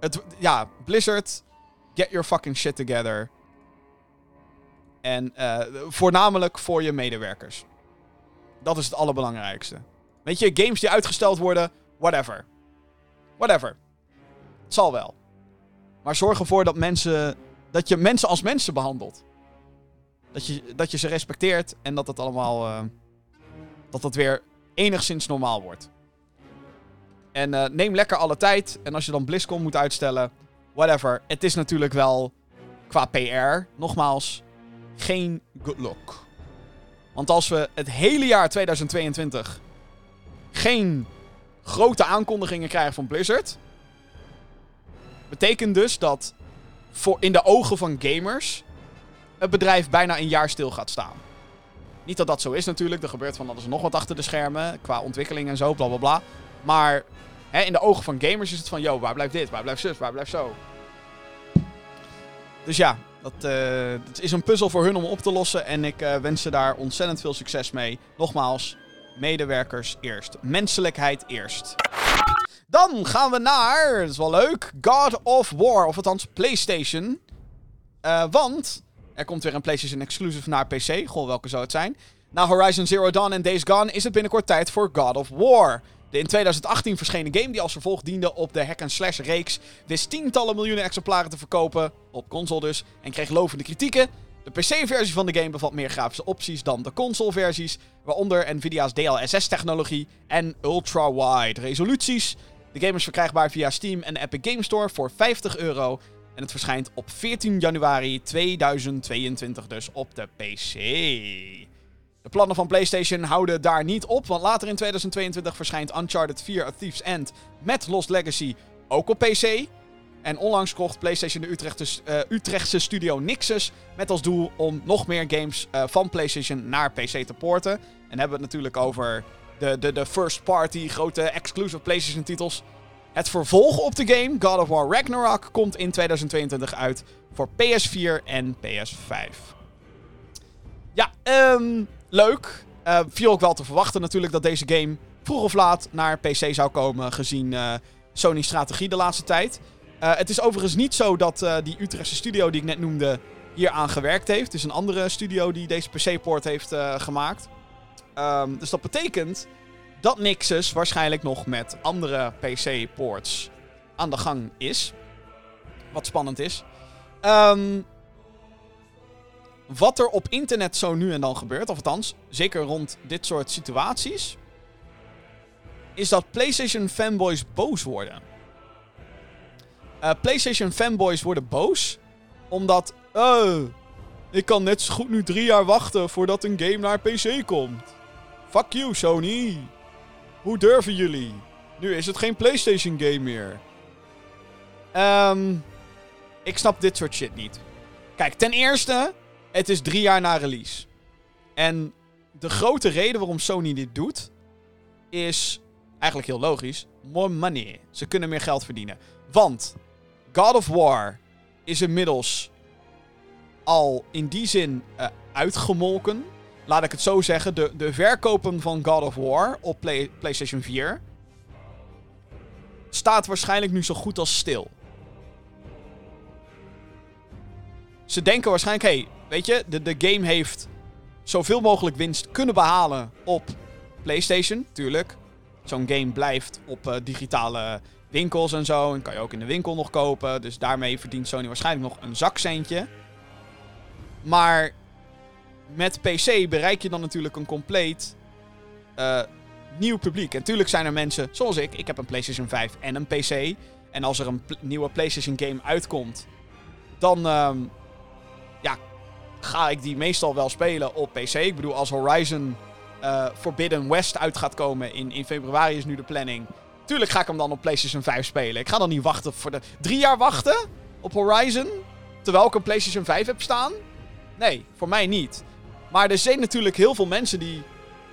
het, ja, Blizzard, get your fucking shit together. En uh, voornamelijk voor je medewerkers. Dat is het allerbelangrijkste. Weet je, games die uitgesteld worden, whatever. Whatever. Het zal wel. Maar zorg ervoor dat mensen. Dat je mensen als mensen behandelt. Dat je, dat je ze respecteert en dat het allemaal. Uh, dat het weer enigszins normaal wordt. En uh, neem lekker alle tijd. En als je dan BlizzCon moet uitstellen, whatever. Het is natuurlijk wel qua PR, nogmaals, geen good look. Want als we het hele jaar 2022 geen grote aankondigingen krijgen van Blizzard. Betekent dus dat voor in de ogen van gamers het bedrijf bijna een jaar stil gaat staan. Niet dat dat zo is natuurlijk. Er gebeurt van alles nog wat achter de schermen. Qua ontwikkeling en zo, bla bla bla. Maar hè, in de ogen van gamers is het van: yo, waar blijft dit? Waar blijft zus? Waar blijft zo? Dus ja, dat, dat, is een puzzel voor hun om op te lossen. En ik uh, wens ze daar ontzettend veel succes mee. Nogmaals, medewerkers eerst. Menselijkheid eerst. Dan gaan we naar, dat is wel leuk, God of War. Of althans, PlayStation. Uh, want er komt weer een PlayStation exclusive naar PC. Goh, welke zou het zijn? Na Horizon Zero Dawn en Days Gone is het binnenkort tijd voor God of War. De in 2018 verschenen game die als vervolg diende op de hack-and-slash reeks wist tientallen miljoenen exemplaren te verkopen, op console dus, en kreeg lovende kritieken. De PC-versie van de game bevat meer grafische opties dan de console-versies, waaronder Nvidia's DLSS-technologie en ultra-wide resoluties. De game is verkrijgbaar via Steam en Epic Game Store voor 50 euro. En het verschijnt op 14 januari 2022 dus op de PC. De plannen van PlayStation houden daar niet op, want later in 2022 verschijnt Uncharted 4 A Thief's End met Lost Legacy ook op PC. En onlangs kocht PlayStation de Utrechtse, uh, Utrechtse studio Nixus met als doel om nog meer games uh, van PlayStation naar PC te porten. En hebben we het natuurlijk over de, de, de first party, grote exclusive PlayStation titels. Het vervolg op de game, God of War Ragnarok, komt in 2022 uit voor PS4 en PS5. Ja, um, leuk. Uh, viel ook wel te verwachten natuurlijk dat deze game vroeg of laat naar PC zou komen, gezien uh, Sony's strategie de laatste tijd. Uh, het is overigens niet zo dat die Utrechtse studio die ik net noemde hier aan gewerkt heeft. Het is een andere studio die deze PC-port heeft gemaakt. Um, dus dat betekent dat Nixus waarschijnlijk nog met andere PC-ports aan de gang is. Wat spannend is. Um, wat er op internet zo nu en dan gebeurt, of althans, zeker rond dit soort situaties, is dat PlayStation fanboys boos worden. Uh, PlayStation fanboys worden boos omdat, uh, ik kan net zo goed nu drie jaar wachten voordat een game naar PC komt. Fuck you, Sony. Hoe durven jullie? Nu is het geen PlayStation game meer. Um, ik snap dit soort shit niet. Kijk, ten eerste, het is drie jaar na release. En de grote reden waarom Sony dit doet, is eigenlijk heel logisch. More money. Ze kunnen meer geld verdienen. Want God of War is inmiddels al in die zin uh, uitgemolken. Laat ik het zo zeggen. De, de verkopen van God of War op Play, PlayStation 4 staat waarschijnlijk nu zo goed als stil. Ze denken waarschijnlijk, hey, weet je, de, de game heeft zoveel mogelijk winst kunnen behalen op PlayStation, tuurlijk. Zo'n game blijft op uh, digitale winkels en zo. En kan je ook in de winkel nog kopen. Dus daarmee verdient Sony waarschijnlijk nog een zakcentje. Maar met PC bereik je dan natuurlijk een compleet uh, nieuw publiek. En natuurlijk zijn er mensen, zoals ik, ik heb een PlayStation 5 en een PC. En als er een nieuwe PlayStation game uitkomt, dan uh, ja, ga ik die meestal wel spelen op PC. Ik bedoel, als Horizon uh, Forbidden West uit gaat komen in, in februari is nu de planning. Tuurlijk ga ik hem dan op PlayStation 5 spelen. Ik ga dan niet wachten voor de... Drie jaar wachten op Horizon? Terwijl ik een PlayStation 5 heb staan? Nee, voor mij niet. Maar er zijn natuurlijk heel veel mensen die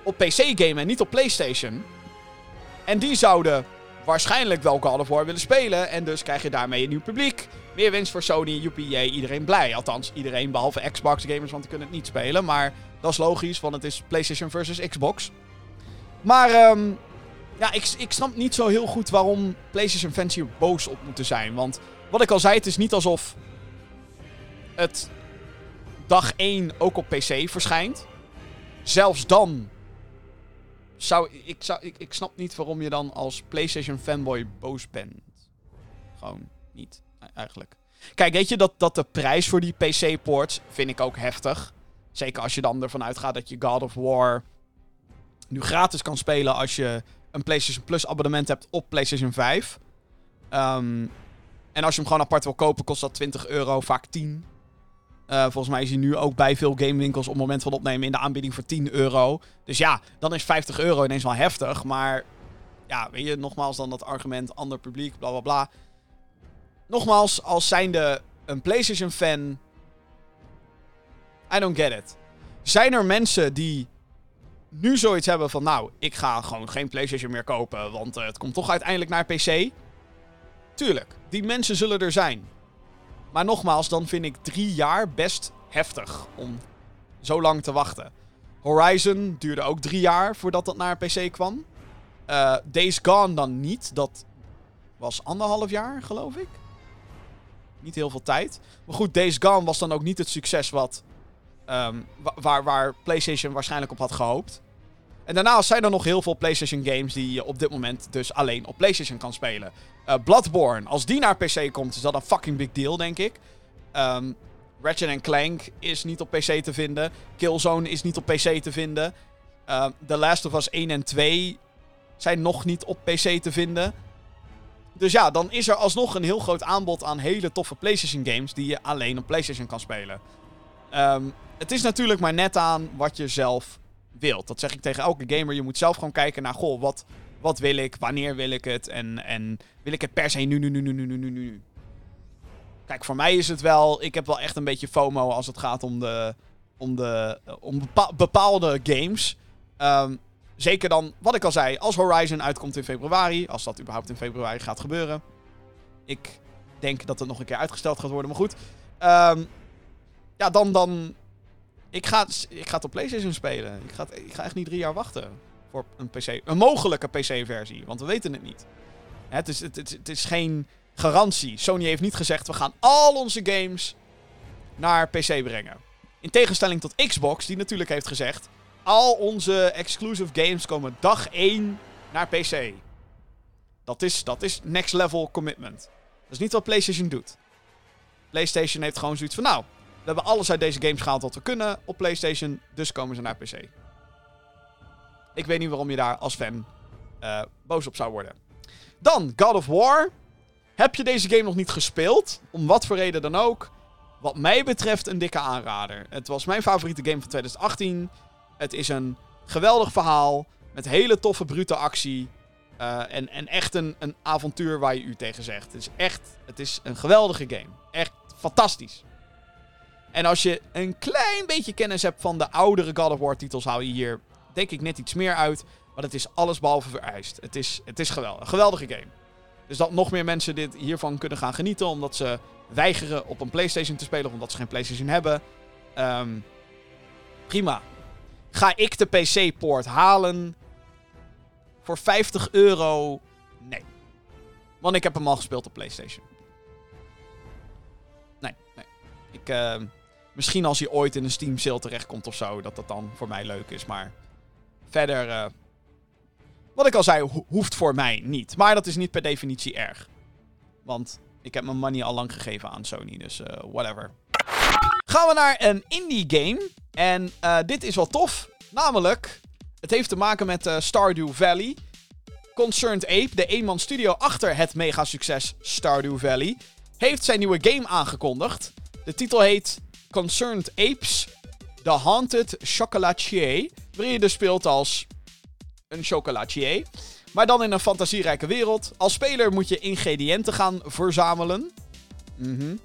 op PC gamen en niet op PlayStation. En die zouden waarschijnlijk wel God of willen spelen. En dus krijg je daarmee een nieuw publiek. Meer winst voor Sony, joepie, iedereen blij. Althans, iedereen behalve Xbox gamers, want die kunnen het niet spelen. Maar dat is logisch, want het is PlayStation versus Xbox. Maar um, ja, ik, ik snap niet zo heel goed waarom PlayStation fans hier boos op moeten zijn. Want wat ik al zei, het is niet alsof het dag 1 ook op PC verschijnt. Zelfs dan zou ik, ik, snap niet waarom je dan als PlayStation fanboy boos bent. Gewoon niet, e-, eigenlijk. Kijk, weet je dat, dat de prijs voor die PC-ports vind ik ook heftig. Zeker als je dan ervan uitgaat dat je God of War nu gratis kan spelen als je een PlayStation Plus abonnement hebt op PlayStation 5. Um, en als je hem gewoon apart wil kopen, kost dat 20 euro, vaak 10. Uh, volgens mij is hij nu ook bij veel gamewinkels op het moment van opnemen in de aanbieding voor 10 euro. Dus ja, dan is 50 euro ineens wel heftig. Maar ja, weet je, nogmaals dan dat argument, ander publiek, bla bla bla. Nogmaals, als zijnde een PlayStation fan. I don't get it. Zijn er mensen die nu zoiets hebben van, nou, ik ga gewoon geen PlayStation meer kopen, want uh, het komt toch uiteindelijk naar PC? Tuurlijk, die mensen zullen er zijn. Maar nogmaals, dan vind ik drie jaar best heftig om zo lang te wachten. Horizon duurde ook drie jaar voordat dat naar PC kwam. Uh, Days Gone dan niet. Dat was anderhalf jaar, geloof ik. Niet heel veel tijd. Maar goed, Days Gone was dan ook niet het succes wat, um, waar, waar PlayStation waarschijnlijk op had gehoopt. En daarnaast zijn er nog heel veel PlayStation games die je op dit moment dus alleen op PlayStation kan spelen. Uh, Bloodborne, als die naar PC komt, is dat een fucking big deal, denk ik. Um, Ratchet Clank is niet op PC te vinden. Killzone is niet op PC te vinden. Uh, The Last of Us 1 en 2 zijn nog niet op PC te vinden. Dus ja, dan is er alsnog een heel groot aanbod aan hele toffe PlayStation games die je alleen op PlayStation kan spelen. Um, het is natuurlijk maar net aan wat je zelf wilt. Dat zeg ik tegen elke gamer. Je moet zelf gewoon kijken naar, goh, wat, wat wil ik? Wanneer wil ik het? En, en wil ik het per se nu, nu, nu, nu, nu, nu, nu, nu? Kijk, voor mij is het wel... Ik heb wel echt een beetje FOMO als het gaat om de... Om, de, om bepaalde games. Um, zeker dan, wat ik al zei, als Horizon uitkomt in februari. Als dat überhaupt in februari gaat gebeuren. Ik denk dat het nog een keer uitgesteld gaat worden, maar goed. Um, ja, dan, dan ik ga, ik ga het op PlayStation spelen. Ik ga, ik ga echt niet drie jaar wachten voor een PC. Een mogelijke PC-versie, want we weten het niet. Het is, het, het, is geen garantie. Sony heeft niet gezegd: we gaan al onze games naar PC brengen. In tegenstelling tot Xbox, die natuurlijk heeft gezegd: al onze exclusive games komen dag 1 naar PC. Dat is, dat is next level commitment. Dat is niet wat PlayStation doet. PlayStation heeft gewoon zoiets van: nou, we hebben alles uit deze games gehaald wat we kunnen op PlayStation. Dus komen ze naar PC. Ik weet niet waarom je daar als fan uh, boos op zou worden. Dan God of War. Heb je deze game nog niet gespeeld? Om wat voor reden dan ook. Wat mij betreft een dikke aanrader. Het was mijn favoriete game van 2018. Het is een geweldig verhaal. Met hele toffe brute actie. Uh, en, en echt een, een avontuur waar je u tegen zegt. Het is echt het is een geweldige game. Echt fantastisch. En als je een klein beetje kennis hebt van de oudere God of War titels, hou je hier denk ik net iets meer uit. Maar het is alles behalve vereist. Het is, het is geweldig. Een geweldige game. Dus dat nog meer mensen dit hiervan kunnen gaan genieten. Omdat ze weigeren op een PlayStation te spelen. Omdat ze geen PlayStation hebben. Um, prima. Ga ik de PC-poort halen? Voor 50 euro? Nee. Want ik heb hem al gespeeld op PlayStation. Nee, nee. Ik, uh, Misschien als hij ooit in een Steam sale terechtkomt of zo, dat dat dan voor mij leuk is. Maar verder, uh, wat ik al zei, hoeft voor mij niet. Maar dat is niet per definitie erg. Want ik heb mijn money al lang gegeven aan Sony, dus uh, whatever. Gaan we naar een indie game. En uh, dit is wel tof. Namelijk, het heeft te maken met Stardew Valley. Concerned Ape, de eenman studio achter het mega succes Stardew Valley, heeft zijn nieuwe game aangekondigd. De titel heet Concerned Apes, The Haunted Chocolatier. Waarin je dus speelt als een chocolatier. Maar dan in een fantasierijke wereld. Als speler moet je ingrediënten gaan verzamelen. Mm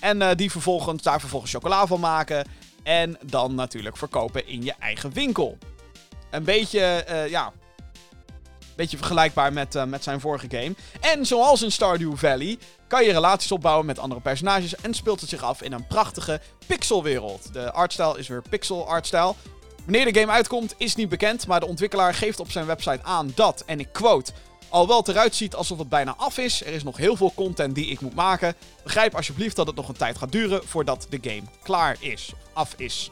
En uh, die vervolgens, daar vervolgens chocola van maken. En dan natuurlijk verkopen in je eigen winkel. Een beetje, uh, ja, beetje vergelijkbaar met, uh, met zijn vorige game. En zoals in Stardew Valley kan je relaties opbouwen met andere personages en speelt het zich af in een prachtige pixelwereld. De artstijl is weer pixel artstijl. Wanneer de game uitkomt is niet bekend, maar de ontwikkelaar geeft op zijn website aan dat, en ik quote, al wel het eruit ziet alsof het bijna af is. Er is nog heel veel content die ik moet maken. Begrijp alsjeblieft dat het nog een tijd gaat duren voordat de game klaar is, af is.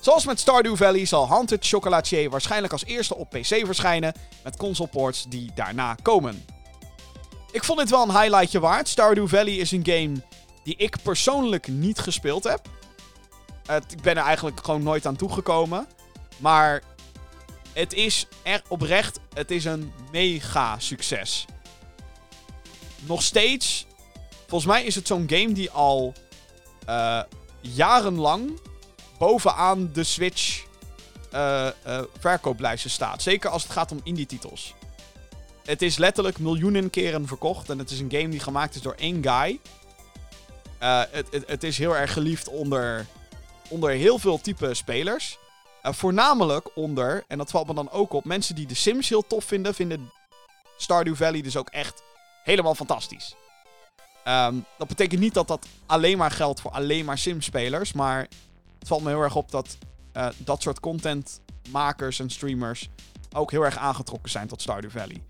Zoals met Stardew Valley zal Haunted Chocolatier waarschijnlijk als eerste op PC verschijnen, met console ports die daarna komen. Ik vond dit wel een highlightje waard. Stardew Valley is een game die ik persoonlijk niet gespeeld heb. ik ben er eigenlijk gewoon nooit aan toegekomen. Maar het is er oprecht, het is een mega succes. Nog steeds, volgens mij is het zo'n game die al uh, jarenlang bovenaan de Switch uh, verkooplijsten staat. Zeker als het gaat om indie titels. Het is letterlijk miljoenen keren verkocht. En het is een game die gemaakt is door één guy. Uh, het, het, het, is heel erg geliefd onder, onder heel veel type spelers. Uh, voornamelijk onder, en dat valt me dan ook op, mensen die de Sims heel tof vinden, vinden Stardew Valley dus ook echt helemaal fantastisch. Um, dat betekent niet dat dat alleen maar geldt voor alleen maar Sims-spelers, maar het valt me heel erg op dat uh, dat soort contentmakers en streamers ook heel erg aangetrokken zijn tot Stardew Valley.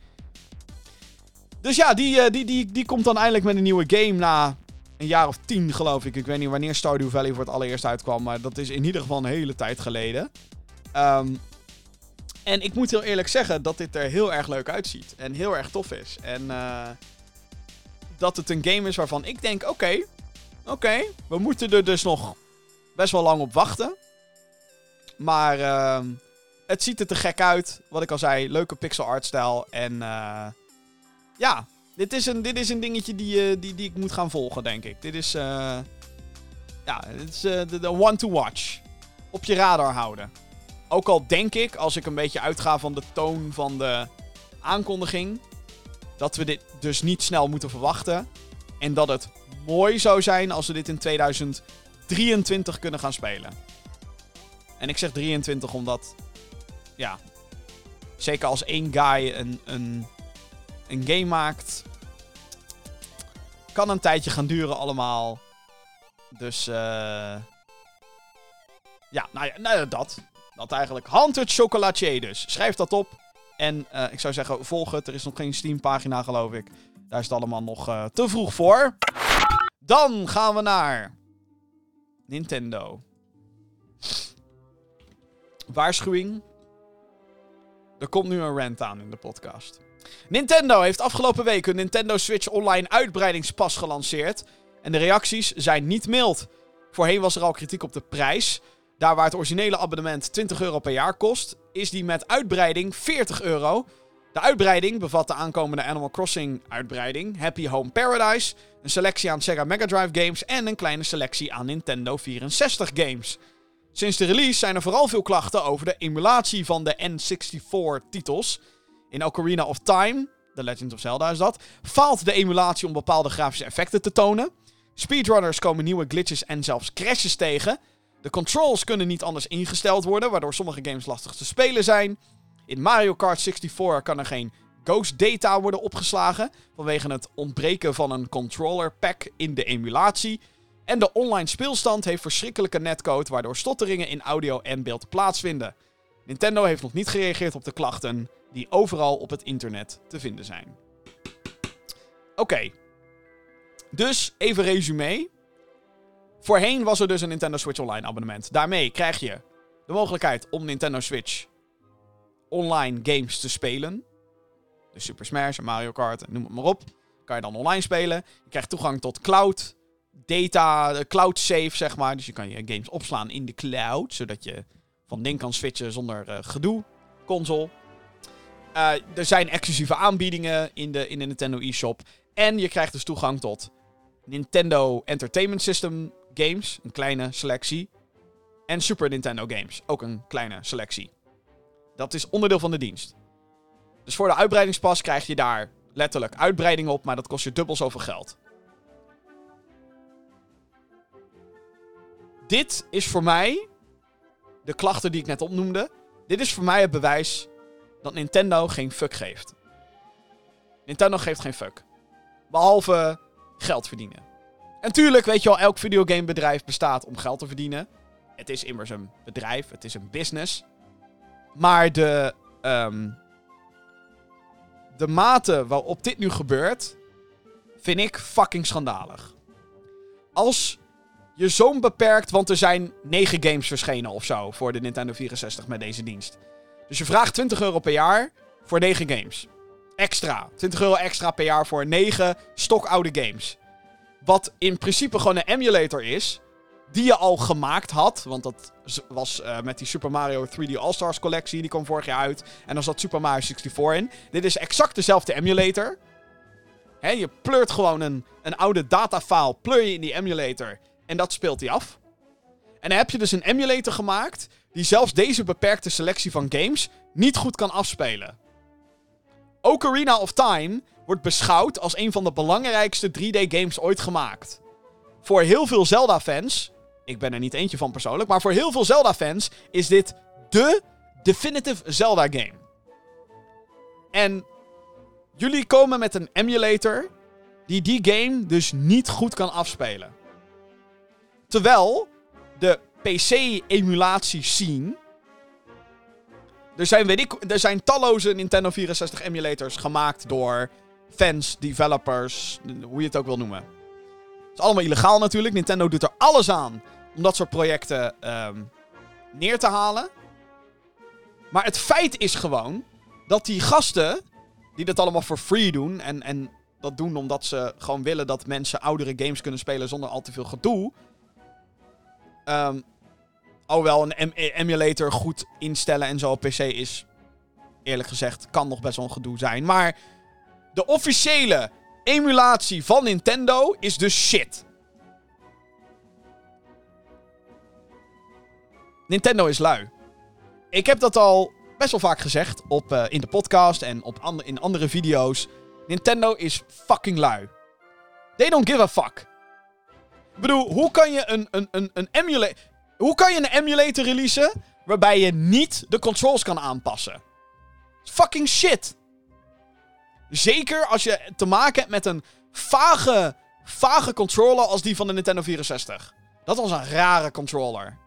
Dus ja, die, uh, die, die, die komt dan eindelijk met een nieuwe game na een jaar of tien, geloof ik. Ik weet niet wanneer Stardew Valley voor het allereerst uitkwam, maar dat is in ieder geval een hele tijd geleden. Um, en ik moet heel eerlijk zeggen dat dit er heel erg leuk uitziet. En heel erg tof is. En uh, dat het een game is waarvan ik denk, oké, Oké, we moeten er dus nog best wel lang op wachten. Maar ehm, het ziet er te gek uit. Wat ik al zei, leuke pixel art stijl. En eh, ja, dit is, een, dit is een dingetje die, eh, die, die ik moet gaan volgen, denk ik. Dit is, eh, ja, dit is eh, de, one to watch. Op je radar houden. Ook al denk ik, als ik een beetje uitga van de toon van de aankondiging, dat we dit dus niet snel moeten verwachten. En dat het mooi zou zijn als we dit in 2023 kunnen gaan spelen. En ik zeg 23 omdat, ja, zeker als één guy een, een, een game maakt, kan een tijdje gaan duren allemaal. Dus, eh ja, nou ja, nou dat. Dat eigenlijk. Haunted Chocolatier dus. Schrijf dat op. En eh, ik zou zeggen, volg het. Er is nog geen Steam-pagina, geloof ik. Daar is het allemaal nog eh, te vroeg voor. Dan gaan we naar Nintendo. Waarschuwing. Er komt nu een rant aan in de podcast. Nintendo heeft afgelopen week een Nintendo Switch Online uitbreidingspas gelanceerd. En de reacties zijn niet mild. Voorheen was er al kritiek op de prijs. Daar waar het originele abonnement 20 euro per jaar kost, is die met uitbreiding 40 euro. De uitbreiding bevat de aankomende Animal Crossing uitbreiding, Happy Home Paradise, een selectie aan Sega Mega Drive games en een kleine selectie aan Nintendo 64 games. Sinds de release zijn er vooral veel klachten over de emulatie van de N64-titels. In Ocarina of Time, The Legend of Zelda is dat, faalt de emulatie om bepaalde grafische effecten te tonen. Speedrunners komen nieuwe glitches en zelfs crashes tegen. De controls kunnen niet anders ingesteld worden, waardoor sommige games lastig te spelen zijn. In Mario Kart 64 kan er geen ghost data worden opgeslagen vanwege het ontbreken van een controller pack in de emulatie. En de online speelstand heeft verschrikkelijke netcode, waardoor stotteringen in audio en beeld plaatsvinden. Nintendo heeft nog niet gereageerd op de klachten die overal op het internet te vinden zijn. Oké. Dus even resume. Voorheen was er dus een Nintendo Switch Online abonnement. Daarmee krijg je de mogelijkheid om Nintendo Switch online games te spelen. Dus Super Smash en Mario Kart noem het maar op. Kan je dan online spelen. Je krijgt toegang tot cloud data, de cloud save zeg maar. Dus je kan je games opslaan in de cloud. Zodat je van ding kan switchen zonder uh, gedoe. Console. Uh, er zijn exclusieve aanbiedingen in de, in de Nintendo eShop. En je krijgt dus toegang tot Nintendo Entertainment System games. Een kleine selectie. En Super Nintendo games. Ook een kleine selectie. Dat is onderdeel van de dienst. Dus voor de uitbreidingspas krijg je daar letterlijk uitbreiding op, maar dat kost je dubbel zoveel geld. Dit is voor mij, de klachten die ik net opnoemde, dit is voor mij het bewijs dat Nintendo geen fuck geeft. Nintendo geeft geen fuck. Behalve geld verdienen. En tuurlijk, weet je wel, elk videogamebedrijf bestaat om geld te verdienen. Het is immers een bedrijf, het is een business. Maar de, um, de mate waarop dit nu gebeurt, vind ik fucking schandalig. Als je zo'n beperkt, want er zijn 9 games verschenen of zo voor de Nintendo 64 met deze dienst. Dus je vraagt 20 euro per jaar voor 9 games. Extra. 20 euro extra per jaar voor 9 stokoude games. Wat in principe gewoon een emulator is. Die je al gemaakt had. Want dat was uh, met die Super Mario 3D All-Stars collectie. Die kwam vorig jaar uit. En dan zat Super Mario 64 in. Dit is exact dezelfde emulator. Hè, je pleurt gewoon een, een oude datafile. Pleur je in die emulator. En dat speelt hij af. En dan heb je dus een emulator gemaakt. Die zelfs deze beperkte selectie van games niet goed kan afspelen. Ocarina of Time wordt beschouwd als een van de belangrijkste 3D-games ooit gemaakt. Voor heel veel Zelda-fans, ik ben er niet eentje van persoonlijk, maar voor heel veel Zelda-fans is dit de definitive Zelda-game. En jullie komen met een emulator die die game dus niet goed kan afspelen. Terwijl de PC-emulatie scene. Er zijn, weet ik, er zijn talloze Nintendo 64 emulators gemaakt door fans, developers, hoe je het ook wil noemen. Het is allemaal illegaal natuurlijk. Nintendo doet er alles aan om dat soort projecten um, neer te halen. Maar het feit is gewoon dat die gasten, die dat allemaal voor free doen, en, en dat doen omdat ze gewoon willen dat mensen oudere games kunnen spelen zonder al te veel gedoe. Ehm alhoewel een em- emulator goed instellen en zo op PC is, eerlijk gezegd, kan nog best wel een gedoe zijn. Maar de officiële emulatie van Nintendo is dus shit. Nintendo is lui. Ik heb dat al best wel vaak gezegd op, eh, in de podcast en op in andere video's. Nintendo is fucking lui. They don't give a fuck. Ik bedoel, hoe kan je een, een, een, een emulator... Hoe kan je een emulator releasen waarbij je niet de controls kan aanpassen? Fucking shit. Zeker als je te maken hebt met een vage, vage controller als die van de Nintendo 64. Dat was een rare controller.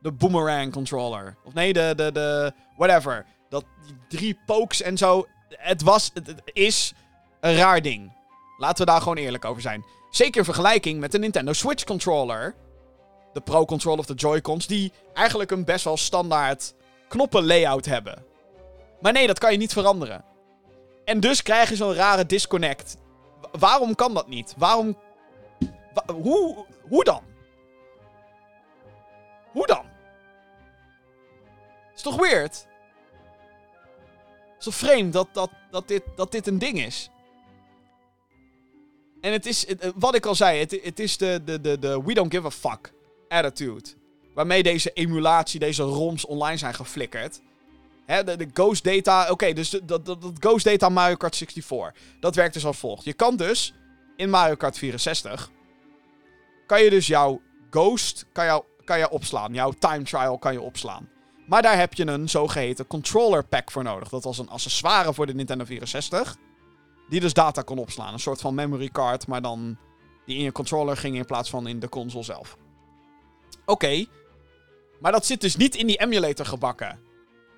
De boomerang controller. Of nee, de, de, de, whatever. Dat, drie pokes en zo. Het was, het, het is een raar ding. Laten we daar gewoon eerlijk over zijn. Zeker in vergelijking met de Nintendo Switch controller. De Pro Controller of de Joy-Cons. Die eigenlijk een best wel standaard knoppen layout hebben. Maar nee, dat kan je niet veranderen. En dus krijg je zo'n rare disconnect. Wa- waarom kan dat niet? Waarom. wa- hoe, hoe dan? Hoe dan? Is toch weird? Is toch vreemd dat, dat, dat, dit, dat dit een ding is? En het is, het- wat ik al zei, het, het is de, de, de, de we don't give a fuck attitude. Waarmee deze emulatie, deze ROMs online zijn geflikkerd. Hè, de, Ghost Data, oké, dus dat, dat, dat Ghost Data Mario Kart 64. Dat werkt dus als volgt. Je kan dus in Mario Kart 64, kan je dus jouw Ghost kan jou, kan je opslaan. Jouw time trial kan je opslaan. Maar daar heb je een zogeheten controller pack voor nodig. Dat was een accessoire voor de Nintendo 64. Die dus data kon opslaan. Een soort van memory card, maar dan die in je controller ging in plaats van in de console zelf. Oké. Maar dat zit dus niet in die emulator gebakken.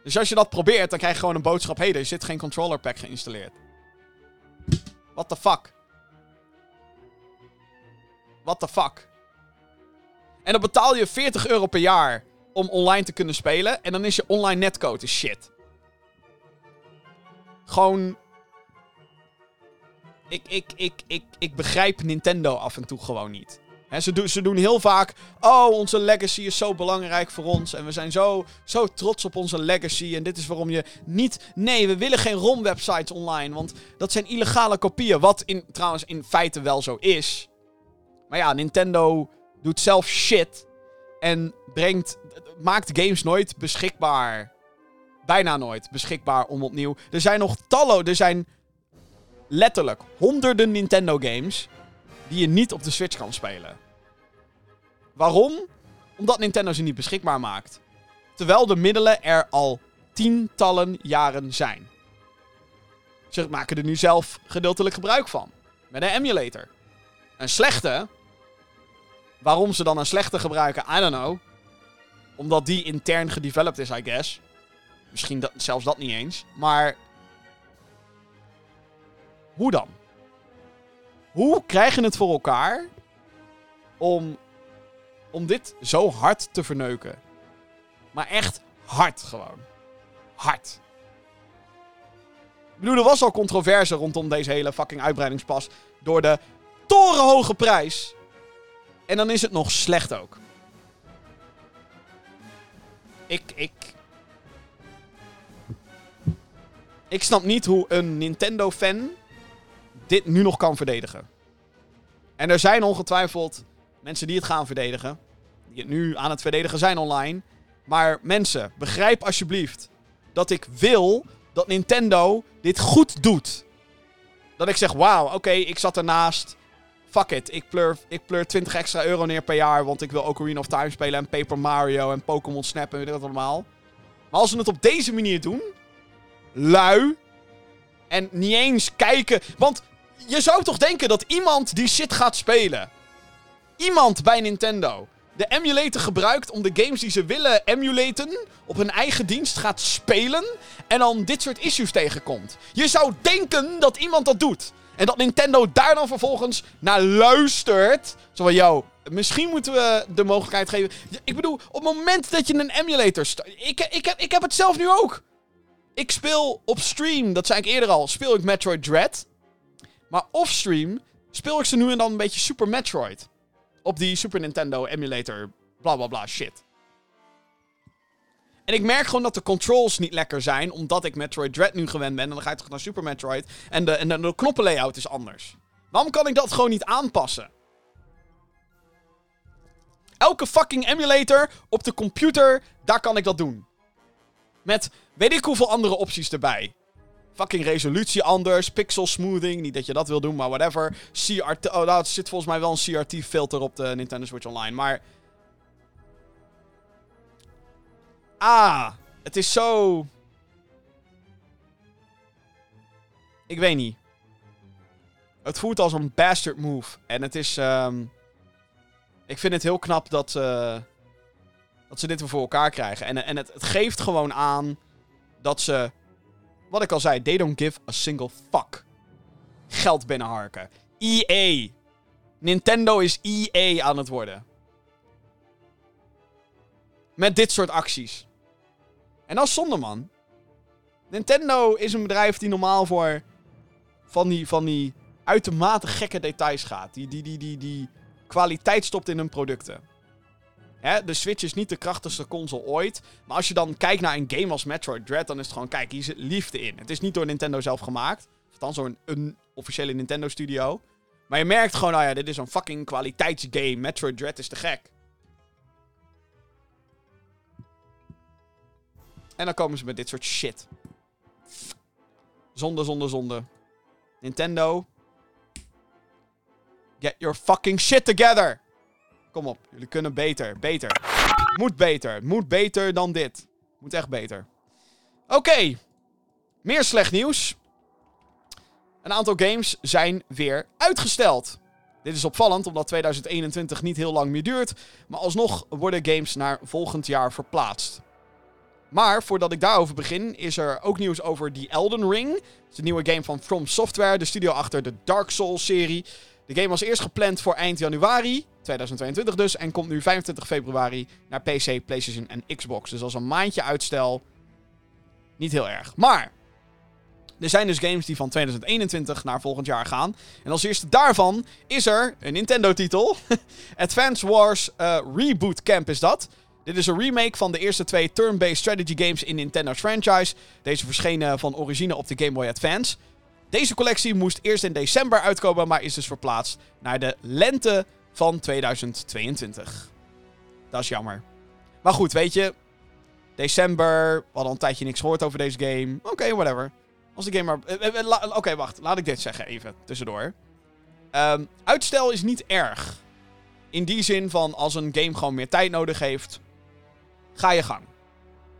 Dus als je dat probeert, dan krijg je gewoon een boodschap: hé, hey, er zit geen controller pack geïnstalleerd. What the fuck? What the fuck? En dan betaal je 40 euro per jaar om online te kunnen spelen. En dan is je online netcode shit. Gewoon. Ik, ik, ik, ik, ik begrijp Nintendo af en toe gewoon niet. Ze, doen, ze doen heel vaak. Oh, onze legacy is zo belangrijk voor ons. En we zijn zo, zo trots op onze legacy. En dit is waarom je niet. Nee, we willen geen ROM-websites online. Want dat zijn illegale kopieën. Wat in, trouwens in feite wel zo is. Maar ja, Nintendo doet zelf shit. En brengt. Maakt games nooit beschikbaar. Bijna nooit beschikbaar om opnieuw. Er zijn nog tallo. Er zijn letterlijk honderden Nintendo games. Die je niet op de Switch kan spelen. Waarom? Omdat Nintendo ze niet beschikbaar maakt. Terwijl de middelen er al tientallen jaren zijn. Ze maken er nu zelf gedeeltelijk gebruik van. Met een emulator. Een slechte. Waarom ze dan een slechte gebruiken, I don't know. Omdat die intern gedeveloped is, I guess. Misschien zelfs dat niet eens. Maar. Hoe dan? Hoe krijg je het voor elkaar om, om dit zo hard te verneuken? Maar echt hard gewoon. Hard. Ik bedoel, er was al controverse rondom deze hele fucking uitbreidingspas. Door de torenhoge prijs. En dan is het nog slecht ook. Ik, ik... Ik snap niet hoe een Nintendo-fan dit nu nog kan verdedigen. En er zijn ongetwijfeld mensen die het gaan verdedigen. Die het nu aan het verdedigen zijn online. Maar mensen, begrijp alsjeblieft dat ik wil dat Nintendo dit goed doet. Dat ik zeg, wauw, oké, ik zat ernaast. Fuck it, ik pleur, ik pleur 20 extra euro neer per jaar. Want ik wil Ocarina of Time spelen en Paper Mario en Pokémon Snap en weet allemaal. Maar als ze het op deze manier doen, lui, en niet eens kijken. Want je zou toch denken dat iemand die shit gaat spelen. Iemand bij Nintendo. De emulator gebruikt om de games die ze willen emulaten. op hun eigen dienst gaat spelen. En dan dit soort issues tegenkomt. Je zou denken dat iemand dat doet. En dat Nintendo daar dan vervolgens naar luistert. Zo van, yo, misschien moeten we de mogelijkheid geven. Ik bedoel, op het moment dat je een emulator. Ik, ik, heb, ik heb het zelf nu ook. Ik speel op stream, dat zei ik eerder al, speel ik Metroid Dread. Maar offstream speel ik ze nu en dan een beetje Super Metroid. Op die Super Nintendo emulator, bla bla bla shit. En ik merk gewoon dat de controls niet lekker zijn, omdat ik Metroid Dread nu gewend ben. En dan ga je toch naar Super Metroid. En de, en de, de knoppenlayout is anders. Waarom kan ik dat gewoon niet aanpassen? Elke fucking emulator op de computer, daar kan ik dat doen. Met weet ik hoeveel andere opties erbij. Fucking resolutie anders, pixel smoothing. Niet dat je dat wil doen, maar whatever. CRT. Oh, nou, zit volgens mij wel een CRT-filter op de Nintendo Switch Online. Maar. Ah, het is zo. Ik weet niet. Het voelt als een bastard move. En het is. Um... Ik vind het heel knap dat. Uh... Dat ze dit weer voor elkaar krijgen. En, en het, het geeft gewoon aan dat ze wat ik al zei, they don't give a single fuck. Geld binnenharken. EA. Nintendo is EA aan het worden. Met dit soort acties. En dat is zonde, man. Nintendo is een bedrijf die normaal voor van die, van die uitermate gekke details gaat. Die, die, die, die, die kwaliteit stopt in hun producten. De Switch is niet de krachtigste console ooit. Maar als je dan kijkt naar een game als Metroid Dread, dan is het gewoon, kijk, hier zit liefde in. Het is niet door Nintendo zelf gemaakt. Althans, zo'n een officiële Nintendo studio. Maar je merkt gewoon, nou ja, dit is een fucking kwaliteitsgame. Metroid Dread is te gek. En dan komen ze met dit soort shit. Zonde, zonde, zonde. Nintendo. Get your fucking shit together. Kom op, jullie kunnen beter. Beter. Moet beter. Moet beter dan dit. Moet echt beter. Oké. Meer slecht nieuws. Een aantal games zijn weer uitgesteld. Dit is opvallend omdat 2021 niet heel lang meer duurt. Maar alsnog worden games naar volgend jaar verplaatst. Maar voordat ik daarover begin, is er ook nieuws over The Elden Ring. Het is een nieuwe game van From Software, de studio achter de Dark Souls-serie. De game was eerst gepland voor eind januari 2022 dus. En komt nu 25 februari naar PC, PlayStation en Xbox. Dus als een maandje uitstel. Niet heel erg. Maar. Er zijn dus games die van 2021 naar volgend jaar gaan. En als eerste daarvan is er een Nintendo-titel. Advance Wars uh, Reboot Camp is dat. Dit is een remake van de eerste twee turn-based strategy games in Nintendo's franchise. Deze verschenen van origine op de Game Boy Advance. Deze collectie moest eerst in december uitkomen, maar is dus verplaatst naar de lente van 2022. Dat is jammer. Maar goed, weet je. December, we hadden een tijdje niks gehoord over deze game. Oké, whatever. Als de game maar... Eh, eh, eh, oké, wacht. Laat ik dit zeggen even, tussendoor. Um, uitstel is niet erg. In die zin van, als een game gewoon meer tijd nodig heeft... Ga je gang.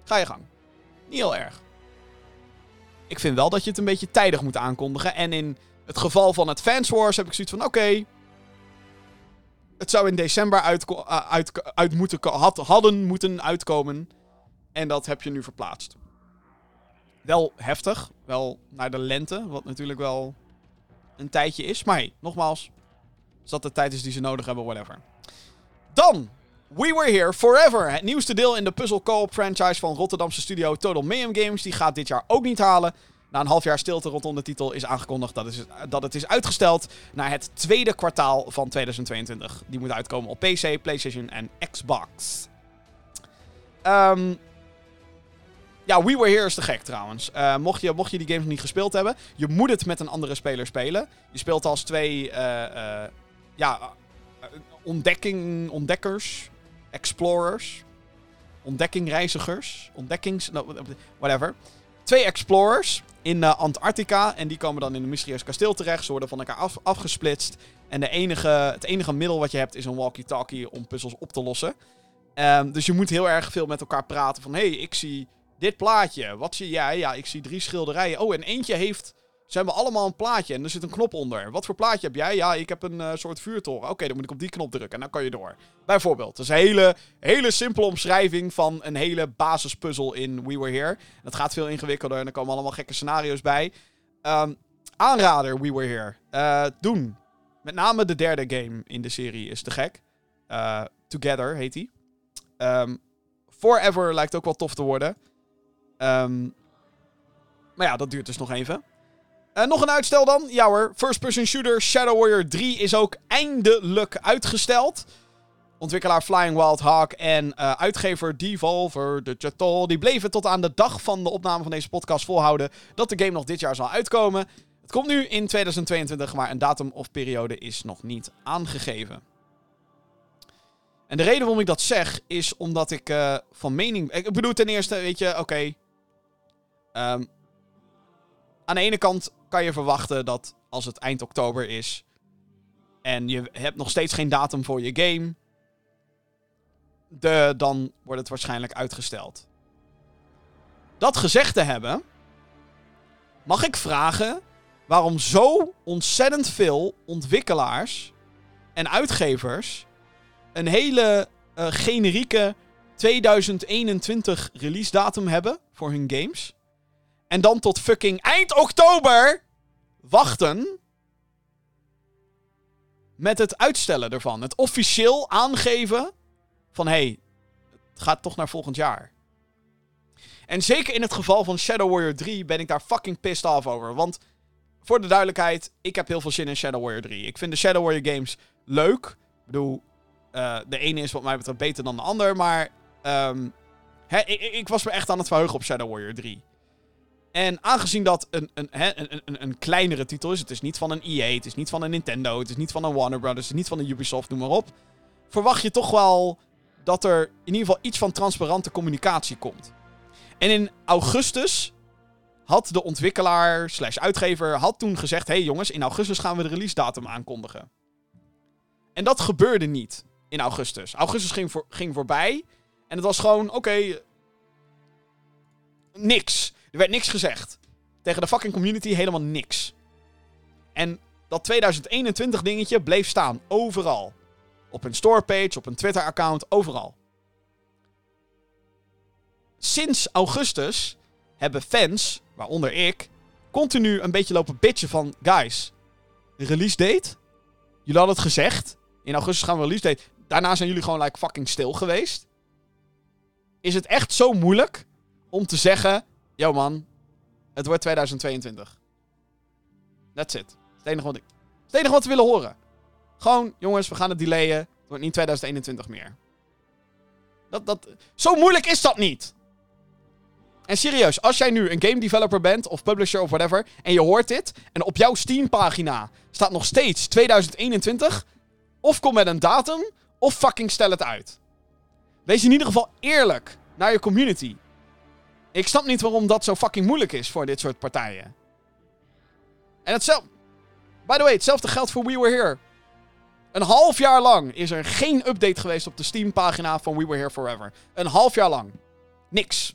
Ga je gang. Niet heel erg. Ik vind wel dat je het een beetje tijdig moet aankondigen. En in het geval van het Fans Wars heb ik zoiets van: oké. Het zou in december uit, uh, uit, uit moeten, had, hadden moeten uitkomen. En dat heb je nu verplaatst. Wel heftig. Wel naar de lente. Wat natuurlijk wel een tijdje is. Maar hey, nogmaals. Als dat de tijd is die ze nodig hebben, whatever. Dan We Were Here Forever. Het nieuwste deel in de puzzle co-op franchise van Rotterdamse studio Total Mayhem Games. Die gaat dit jaar ook niet halen. Na een half jaar stilte rondom de titel is aangekondigd dat, is, dat het is uitgesteld naar het tweede kwartaal van 2022. Die moet uitkomen op PC, PlayStation en Xbox. Um, ja, We Were Here is te gek trouwens. Uh, mocht, je, mocht je die games niet gespeeld hebben, je moet het met een andere speler spelen. Je speelt als twee uh, uh, ja, ontdekking, ontdekkers, explorers, ontdekkingreizigers, ontdekkings, whatever. Twee explorers in uh, Antarctica en die komen dan in een mysterieus kasteel terecht. Ze worden van elkaar af, afgesplitst. En de enige, het enige middel wat je hebt is een walkie-talkie om puzzels op te lossen. Um, dus je moet heel erg veel met elkaar praten van... Hé, hey, ik zie dit plaatje. Wat zie jij? Ja, ik zie drie schilderijen. Oh, en eentje heeft ze hebben allemaal een plaatje en er zit een knop onder. Wat voor plaatje heb jij? Ja, ik heb een uh, soort vuurtoren. Oké, dan moet ik op die knop drukken en dan kan je door. Bijvoorbeeld. Dat is een hele, hele simpele omschrijving van een hele basispuzzel in We Were Here. Het gaat veel ingewikkelder en er komen allemaal gekke scenario's bij. Um, aanrader, We Were Here. Uh, doen. Met name de derde game in de serie is te gek. Uh, Together heet die. Um, Forever lijkt ook wel tof te worden. Um, maar ja, dat duurt dus nog even. Uh, nog een uitstel dan? Ja hoor. First Person Shooter Shadow Warrior 3 is ook eindelijk uitgesteld. Ontwikkelaar Flying Wild Hawk en uh, uitgever Devolver Digital... die bleven tot aan de dag van de opname van deze podcast volhouden... dat de game nog dit jaar zal uitkomen. Het komt nu in 2022, maar een datum of periode is nog niet aangegeven. En de reden waarom ik dat zeg, is omdat ik uh, van mening... Ik bedoel ten eerste, weet je, oké... Okay, um, aan de ene kant kan je verwachten dat als het eind oktober is... en je hebt nog steeds geen datum voor je game... De, dan wordt het waarschijnlijk uitgesteld. Dat gezegd te hebben... Mag ik vragen waarom zo ontzettend veel ontwikkelaars en uitgevers een hele uh, generieke 2021 release datum hebben voor hun games. En dan tot fucking eind oktober wachten met het uitstellen ervan. Het officieel aangeven van hé, hey, het gaat toch naar volgend jaar. En zeker in het geval van Shadow Warrior 3 ben ik daar fucking pissed off over. Want voor de duidelijkheid, ik heb heel veel zin in Shadow Warrior 3. Ik vind de Shadow Warrior games leuk. Ik bedoel, uh, de ene is wat mij betreft beter dan de ander. Maar hè, ik, ik, was me echt aan het verheugen op Shadow Warrior 3. En aangezien dat een, een, een, een, een, kleinere titel is, het is niet van een EA, het is niet van een Nintendo, het is niet van een Warner Brothers, het is niet van een Ubisoft, noem maar op. Verwacht je toch wel dat er in ieder geval iets van transparante communicatie komt. En in augustus had de ontwikkelaar slash uitgever had toen gezegd... hey jongens, in augustus gaan we de release datum aankondigen. En dat gebeurde niet in augustus. Augustus ging, voor, ging voorbij. En het was gewoon, oké... niks. Er werd niks gezegd. Tegen de fucking community helemaal niks. En dat 2021 dingetje bleef staan. Overal. Op een storepage, op een Twitter-account, overal. Sinds augustus hebben fans, waaronder ik, continu een beetje lopen bitchen van... Guys, release date? Jullie hadden het gezegd. In augustus gaan we release date. Daarna zijn jullie gewoon like fucking stil geweest. Is het echt zo moeilijk om te zeggen... Yo man, het wordt 2022. That's it. Het enige wat, ik, het enige wat we willen horen. Gewoon, jongens, we gaan het delayen. Het wordt niet 2021 meer. Dat, dat, zo moeilijk is dat niet. En serieus, als jij nu een game developer bent, of publisher of whatever, en je hoort dit, en op jouw Steam-pagina staat nog steeds 2021, of kom met een datum, of fucking stel het uit. Wees in ieder geval eerlijk naar je community. Ik snap niet waarom dat zo fucking moeilijk is voor dit soort partijen. En hetzelfde. By the way, hetzelfde geldt voor We Were Here. Een half jaar lang is er geen update geweest op de Steam-pagina van We Were Here Forever. Een half jaar lang. Niks.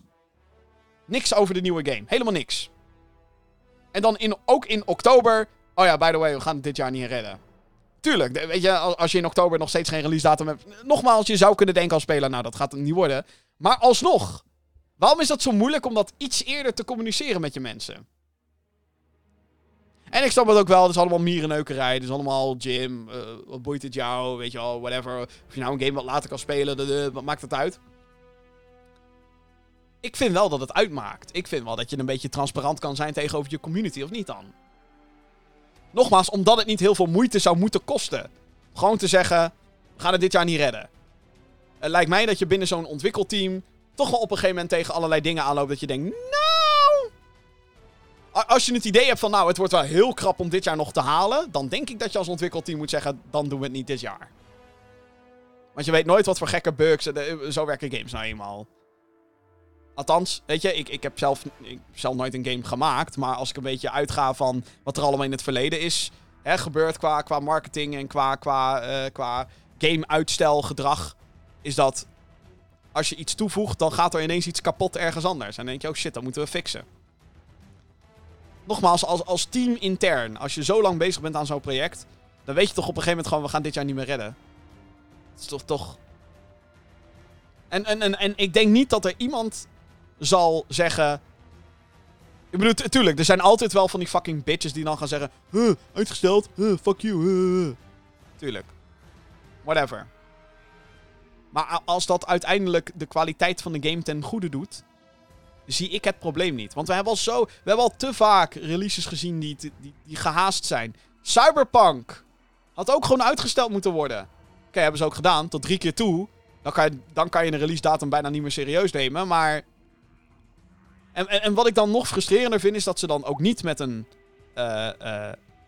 Niks over de nieuwe game. Helemaal niks. En dan in, ook in oktober. Oh ja, by the way, we gaan het dit jaar niet redden. Tuurlijk, weet je, als je in oktober nog steeds geen release datum hebt. Nogmaals, je zou kunnen denken als speler, nou dat gaat het niet worden. Maar alsnog, waarom is dat zo moeilijk om dat iets eerder te communiceren met je mensen? En ik snap het ook wel, het is allemaal mierenneukerij. Het is allemaal gym, uh, wat boeit het jou, weet je wel, whatever. Of je nou een game wat later kan spelen, wat maakt het uit? ik vind wel dat het uitmaakt. Ik vind wel dat je een beetje transparant kan zijn tegenover je community, of niet dan? Nogmaals, omdat het niet heel veel moeite zou moeten kosten. Gewoon te zeggen, we gaan het dit jaar niet redden. Het lijkt mij dat je binnen zo'n ontwikkelteam op een gegeven moment tegen allerlei dingen aanloopt dat je denkt, nou... Als je het idee hebt van, nou, het wordt wel heel krap om dit jaar nog te halen, dan denk ik dat je als ontwikkelteam moet zeggen, dan doen we het niet dit jaar. Want je weet nooit wat voor gekke bugs, zo werken games nou eenmaal. Althans, weet je, ik, ik, heb zelf, ik zelf nooit een game gemaakt. Maar als ik een beetje uitga van wat er allemaal in het verleden is hè, gebeurd qua, qua marketing en qua, qua, uh, qua game-uitstelgedrag. Is dat als je iets toevoegt, dan gaat er ineens iets kapot ergens anders. En dan denk je, oh shit, dat moeten we fixen. Nogmaals, als, als team intern, als je zo lang bezig bent aan zo'n project, dan weet je toch op een gegeven moment gewoon, we gaan dit jaar niet meer redden. Dat is toch toch. En, en, en, en ik denk niet dat er iemand zal zeggen. Ik bedoel, tuurlijk, er zijn altijd wel van die fucking bitches die dan gaan zeggen: huh, uitgesteld, huh, fuck you. Huh. Tuurlijk. Whatever. Maar als dat uiteindelijk de kwaliteit van de game ten goede doet. zie ik het probleem niet. Want we hebben al zo, we hebben al te vaak releases gezien die, die, die gehaast zijn. Cyberpunk had ook gewoon uitgesteld moeten worden. Oké, hebben ze ook gedaan, tot drie keer toe. Dan kan je, dan kan je een release datum bijna niet meer serieus nemen, maar... En, en, wat ik dan nog frustrerender vind, is dat ze dan ook niet met een... Uh,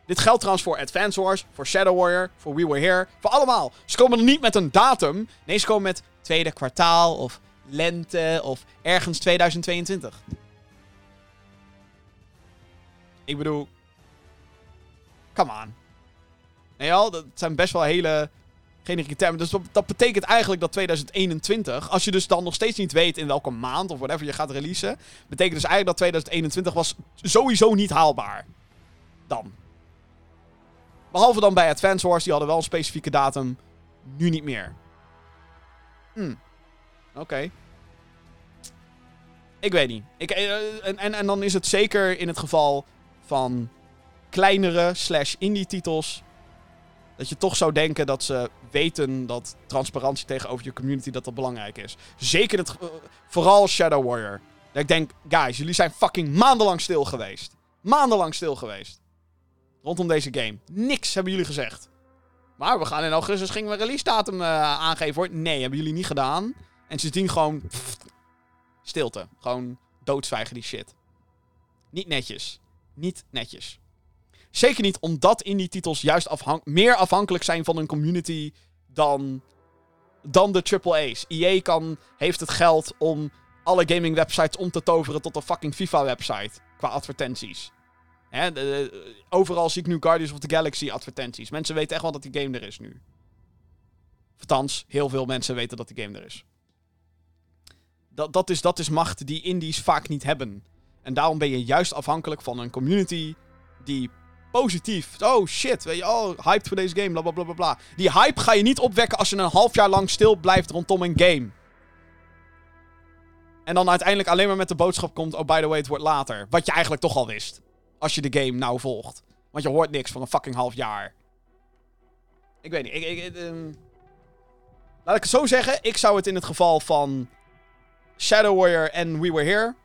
dit geldt trouwens voor Advance Wars, voor Shadow Warrior, voor We Were Here, voor allemaal. Ze komen niet met een datum. Nee, ze komen met tweede kwartaal of lente of ergens 2022. Ik bedoel, come on. Nee, al, dat zijn best wel hele generieke termen. Dus dat, betekent eigenlijk dat 2021, als je dus dan nog steeds niet weet in welke maand of whatever je gaat releasen, betekent dus eigenlijk dat 2021 was sowieso niet haalbaar. Dan. Behalve dan bij Advance Wars, die hadden wel een specifieke datum. Nu niet meer. Hm. Oké. Ik weet niet. Ik, eh, en, en, dan is het zeker in het geval van kleinere slash indie titels. Dat je toch zou denken dat ze weten dat transparantie tegenover je community dat dat belangrijk is. Zeker het, uh, vooral Shadow Warrior. Dat ik denk, guys, jullie zijn fucking maandenlang stil geweest. Maandenlang stil geweest. Rondom deze game. Niks hebben jullie gezegd. Maar we gaan in augustus gingen we release datum uh, aangeven hoor. Nee, hebben jullie niet gedaan. En sindsdien gewoon stilte. Gewoon doodzwijgen die shit. Niet netjes. Niet netjes. Zeker niet omdat indie titels juist meer afhankelijk zijn van een community dan, dan de AAA's. EA kan, heeft het geld om alle gaming websites om te toveren tot een fucking FIFA website. Qua advertenties. Overal zie ik nu Guardians of the Galaxy advertenties. Mensen weten echt wel dat die game er is nu. Althans, heel veel mensen weten dat die game er is. Dat, dat, is, dat is macht die indies vaak niet hebben. En daarom ben je juist afhankelijk van een community die positief. Oh shit, weet je, oh, hyped voor deze game, bla bla bla bla. Die hype ga je niet opwekken als je een half jaar lang stil blijft rondom een game. En dan uiteindelijk alleen maar met de boodschap komt: oh by the way, het wordt later. Wat je eigenlijk toch al wist. Als je de game nou volgt. Want je hoort niks van een fucking half jaar. Ik weet niet. Ik, ik, ehm, Laat ik het zo zeggen. Ik zou het in het geval van Shadow Warrior en We Were Here.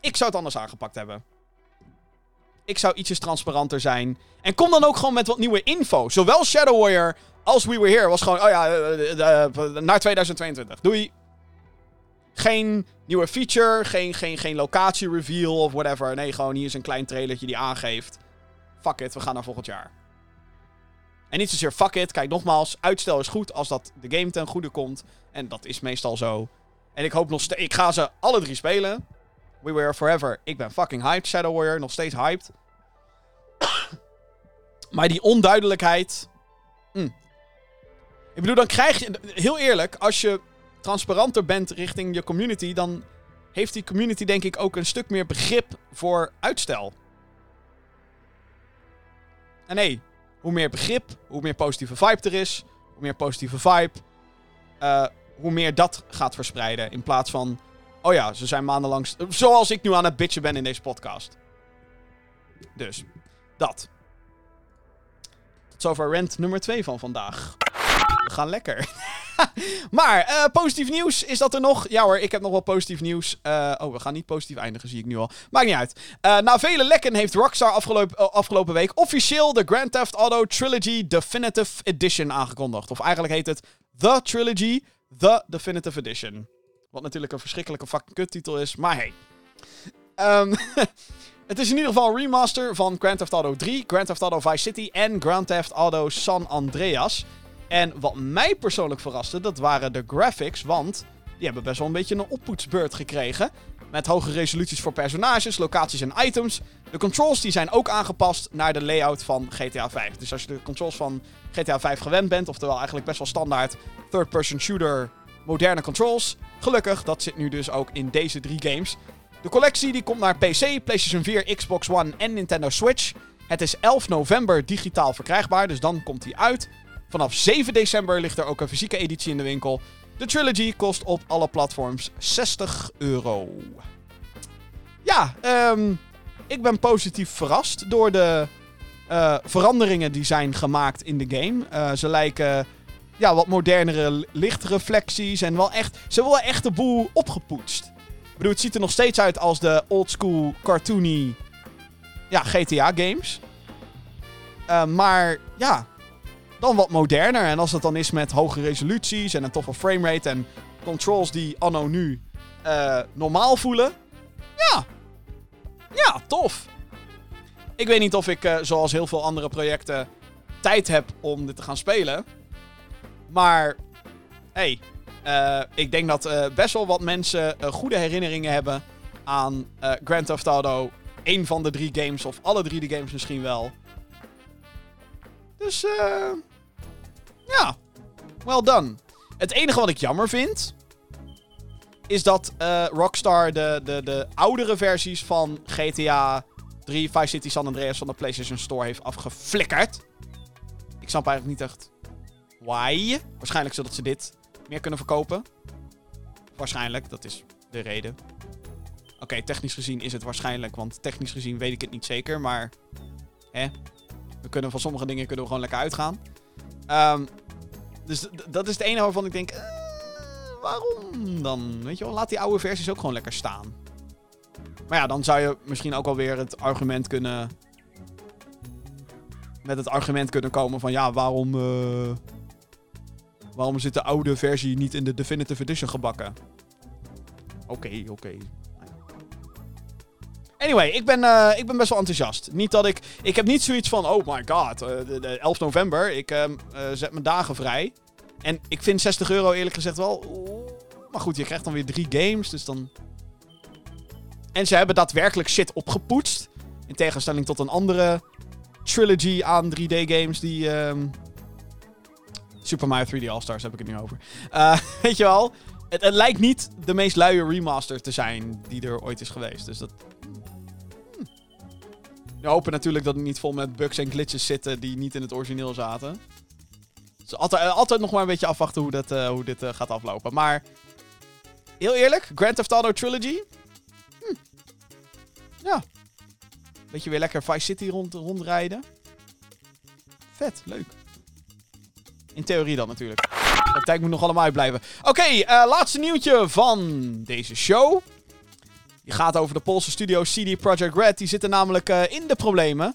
Ik zou het anders aangepakt hebben. Ik zou ietsjes transparanter zijn. En kom dan ook gewoon met wat nieuwe info. Zowel Shadow Warrior als We Were Here was gewoon... Oh ja, uh, naar 2022. Doei. Geen nieuwe feature, geen, geen, geen locatie reveal of whatever. Nee, gewoon hier is een klein trailertje die aangeeft. Fuck it, we gaan naar volgend jaar. En niet zozeer fuck it. Kijk, nogmaals, uitstel is goed als dat de game ten goede komt. En dat is meestal zo. En ik hoop nog steeds... Ik ga ze alle drie spelen. We Were Forever. Ik ben fucking hyped. Shadow Warrior, nog steeds hyped. maar die onduidelijkheid... Mm. Ik bedoel, dan krijg je... Heel eerlijk, als je transparanter bent richting je community... dan heeft die community denk ik ook een stuk meer begrip voor uitstel. En nee, hoe meer begrip, hoe meer positieve vibe er is... hoe meer positieve vibe... Uh, hoe meer dat gaat verspreiden. In plaats van, oh ja, ze zijn maandenlang... Zoals ik nu aan het bitchen ben in deze podcast. Dus, dat. Tot zover rent nummer 2 van vandaag. We gaan lekker. maar, uh, positief nieuws is dat er nog. Ja hoor, ik heb nog wel positief nieuws. Uh, oh, we gaan niet positief eindigen, zie ik nu al. Maakt niet uit. Uh, na vele lekken heeft Rockstar afgelopen, afgelopen week officieel de Grand Theft Auto Trilogy Definitive Edition aangekondigd. Of eigenlijk heet het The Trilogy The Definitive Edition. Wat natuurlijk een verschrikkelijke fucking kuttitel is, maar hey. Um, het is in ieder geval een remaster van Grand Theft Auto 3, Grand Theft Auto Vice City en Grand Theft Auto San Andreas. En wat mij persoonlijk verraste, dat waren de graphics, want die hebben best wel een beetje een oppoetsbeurt gekregen. Met hoge resoluties voor personages, locaties en items. De controls die zijn ook aangepast naar de layout van GTA 5. Dus als je de controls van GTA 5 gewend bent, oftewel eigenlijk best wel standaard third-person shooter moderne controls. Gelukkig, dat zit nu dus ook in deze drie games. De collectie die komt naar PC, PlayStation 4, Xbox One en Nintendo Switch. Het is 11 november digitaal verkrijgbaar, dus dan komt hij uit. Vanaf 7 december ligt er ook een fysieke editie in de winkel. De Trilogy kost op alle platforms 60 euro. Ja, um, ik ben positief verrast door de uh, veranderingen die zijn gemaakt in de game. Uh, ze lijken ja, wat modernere lichtreflecties en wel echt... Ze hebben echt de boel opgepoetst. bedoel, het ziet er nog steeds uit als de oldschool cartoony ja, GTA-games. Uh, maar ja, dan wat moderner. En als het dan is met hoge resoluties en een toffe framerate en controls die anno nu uh, normaal voelen. Ja, ja, tof. Ik weet niet of ik, uh, zoals heel veel andere projecten, tijd heb om dit te gaan spelen. Maar, hey, uh, ik denk dat best wel wat mensen goede herinneringen hebben aan Grand Theft Auto. Een van de drie games, of alle drie de games misschien wel. Dus, eh ja, well done. Het enige wat ik jammer vind, is dat uh, Rockstar de, de, de oudere versies van GTA 3, Vice City San Andreas van de PlayStation Store heeft afgeflikkerd. Ik snap eigenlijk niet echt why. Waarschijnlijk zodat ze dit meer kunnen verkopen. Waarschijnlijk, dat is de reden. Oké, technisch gezien is het waarschijnlijk, want technisch gezien weet ik het niet zeker, maar... Hè? We kunnen van sommige dingen kunnen we gewoon lekker uitgaan. Um, dus dat is het enige waarvan ik denk... Uh, waarom dan? Weet je wel, laat die oude versies ook gewoon lekker staan. Maar ja, dan zou je misschien ook alweer het argument kunnen... Met het argument kunnen komen van ja, waarom... Uh, waarom zit de oude versie niet in de Definitive Edition gebakken? Oké, oké. Anyway, ik ben, uh, ik ben best wel enthousiast. Niet dat ik... Ik heb niet zoiets van, oh my god, uh, de, de 11 november, ik uh, zet mijn dagen vrij. En ik vind 60 euro eerlijk gezegd wel... Maar goed, je krijgt dan weer drie games, dus dan... En ze hebben daadwerkelijk shit opgepoetst. In tegenstelling tot een andere trilogy aan 3D-games die... Um... Super Mario 3D All-Stars heb ik het nu over. weet je wel? Het, het, lijkt niet de meest luie remaster te zijn die er ooit is geweest. Dus dat, we hopen natuurlijk dat het niet vol met bugs en glitches zitten die niet in het origineel zaten. Dus altijd, eh, altijd nog maar een beetje afwachten hoe, dat, uh, hoe dit uh, gaat aflopen. Maar heel eerlijk, Grand Theft Auto Trilogy. Hm. Ja. Beetje weer lekker Vice City rond, rondrijden. Vet, leuk. In theorie dan natuurlijk. De praktijk moet nog allemaal uitblijven. Oké, okay, laatste nieuwtje van deze show. Die gaat over de Poolse studio CD Projekt Red. Die zitten namelijk uh, in de problemen.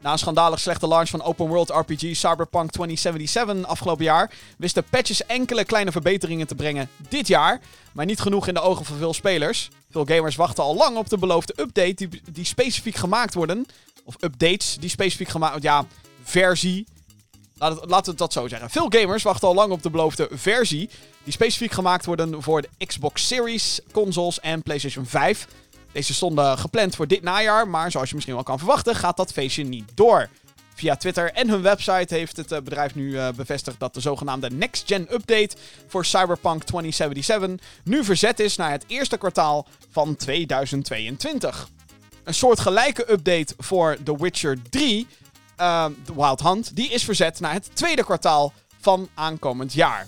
Na een schandalig slechte launch van open world RPG Cyberpunk 2077 afgelopen jaar, wisten patches enkele kleine verbeteringen te brengen dit jaar, maar niet genoeg in de ogen van veel spelers. Veel gamers wachten al lang op de beloofde update die, die specifiek gemaakt worden, of updates die specifiek gemaakt, ja, versie Laten we dat zo zeggen. Veel gamers wachten al lang op de beloofde versie. Die specifiek gemaakt worden voor de Xbox Series, consoles en PlayStation 5. Deze stonden gepland voor dit najaar, maar zoals je misschien wel kan verwachten, gaat dat feestje niet door. Via Twitter en hun website heeft het eh, bedrijf nu eh, bevestigd dat de zogenaamde Next Gen Update voor Cyberpunk 2077 nu verzet is naar het eerste kwartaal van 2022. Een soortgelijke update voor The Witcher 3 uh, de Wild Hunt, die is verzet naar het tweede kwartaal van aankomend jaar.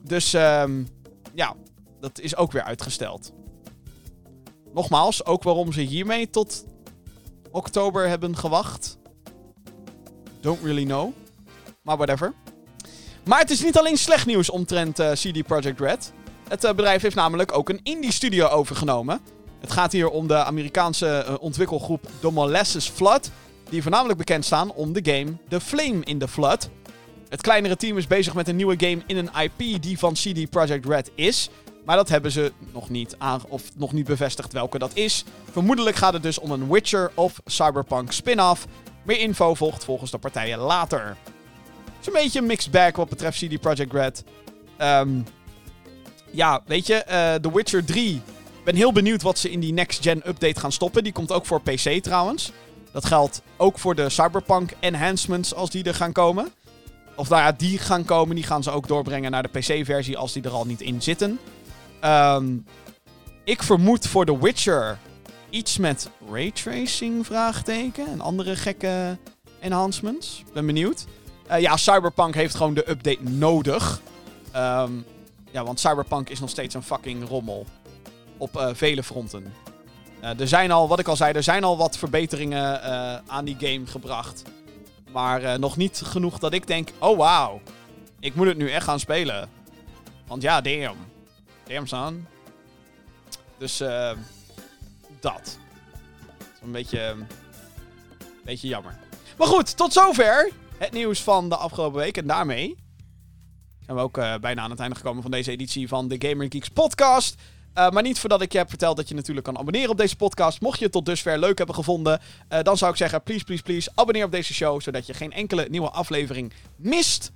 Dus um, ja, dat is ook weer uitgesteld. Nogmaals, ook waarom ze hiermee tot oktober hebben gewacht. Don't really know. Maar whatever. Maar het is niet alleen slecht nieuws omtrent uh, CD Projekt Red. Het uh, bedrijf heeft namelijk ook een indie studio overgenomen. Het gaat hier om de Amerikaanse uh, ontwikkelgroep The Molasses Flood, die voornamelijk bekend staan om de game The Flame in the Flood. Het kleinere team is bezig met een nieuwe game in een IP die van CD Projekt Red is. Maar dat hebben ze nog niet, of nog niet bevestigd welke dat is. Vermoedelijk gaat het dus om een Witcher of Cyberpunk spin-off. Meer info volgt volgens de partijen later. Het is een beetje een mixed bag wat betreft CD Projekt Red. Um, ja, weet je, uh, The Witcher 3 ben heel benieuwd wat ze in die next-gen update gaan stoppen. Die komt ook voor PC trouwens. Dat geldt ook voor de Cyberpunk enhancements als die er gaan komen. Of nou ja, die gaan komen. Die gaan ze ook doorbrengen naar de PC-versie als die er al niet in zitten. Um, ik vermoed voor The Witcher iets met raytracing, vraagteken. En andere gekke enhancements. Ben benieuwd. Uh, ja, Cyberpunk heeft gewoon de update nodig. Um, ja, want Cyberpunk is nog steeds een fucking rommel op uh, vele fronten. Uh, er zijn al, wat ik al zei, er zijn al wat verbeteringen uh, aan die game gebracht. Maar nog niet genoeg dat ik denk, oh wauw, ik moet het nu echt gaan spelen. Want ja, damn. Damn son. Dus eh dat. Is een beetje, een beetje jammer. Maar goed, tot zover het nieuws van de afgelopen week. En daarmee zijn we ook eh, bijna aan het einde gekomen van deze editie van de Gamer Geeks podcast. Eh, maar niet voordat ik je heb verteld dat je natuurlijk kan abonneren op deze podcast. Mocht je het tot dusver leuk hebben gevonden, eh, dan zou ik zeggen: please, please, please, abonneer op deze show. Zodat je geen enkele nieuwe aflevering mist.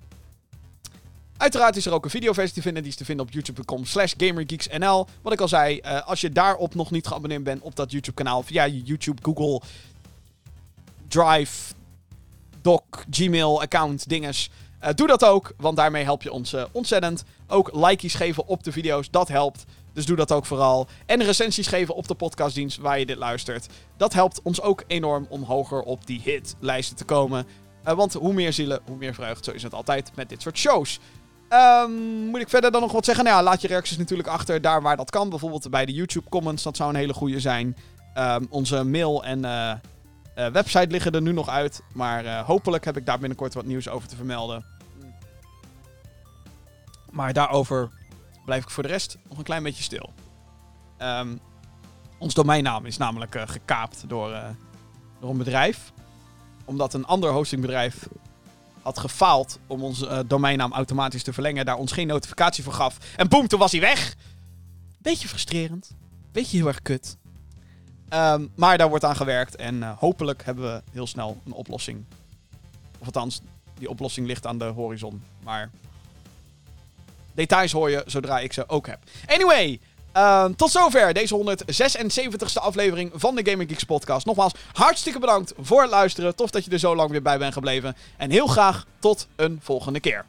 Uiteraard is er ook een videoversie te vinden. Die is te vinden op youtube.com slash gamergeeksnl. Wat ik al zei, eh, als je daarop nog niet geabonneerd bent op dat YouTube kanaal. Via je YouTube, Google, Drive, Doc, Gmail account dinges. doe dat ook, want daarmee help je ons ontzettend. Ook likejes geven op de video's, dat helpt. Dus doe dat ook vooral. En recensies geven op de podcastdienst waar je dit luistert. Dat helpt ons ook enorm om hoger op die hitlijsten te komen. Eh, want hoe meer zielen, hoe meer vreugd. Zo is het altijd met dit soort shows. Ehm, moet ik verder dan nog wat zeggen? Nou ja, laat je reacties natuurlijk achter daar waar dat kan. Bijvoorbeeld bij de YouTube comments, dat zou een hele goede zijn. Ehm, onze mail en eh, eh, website liggen er nu nog uit. Maar hopelijk heb ik daar binnenkort wat nieuws over te vermelden. Maar daarover blijf ik voor de rest nog een klein beetje stil. Ehm, ons domeinnaam is namelijk eh, gekaapt door, eh, door een bedrijf. Omdat een ander hostingbedrijf had gefaald om onze eh, domeinnaam automatisch te verlengen. Daar ons geen notificatie voor gaf. En boem, toen was hij weg. Beetje frustrerend. Beetje heel erg kut. Ehm, maar daar wordt aan gewerkt. En hopelijk hebben we heel snel een oplossing. Of althans, die oplossing ligt aan de horizon. Maar details hoor je zodra ik ze ook heb. Anyway, ehm, tot zover deze 176ste aflevering van de Gaming Geeks podcast. Nogmaals, hartstikke bedankt voor het luisteren. Tof dat je er zo lang weer bij bent gebleven. En heel graag tot een volgende keer.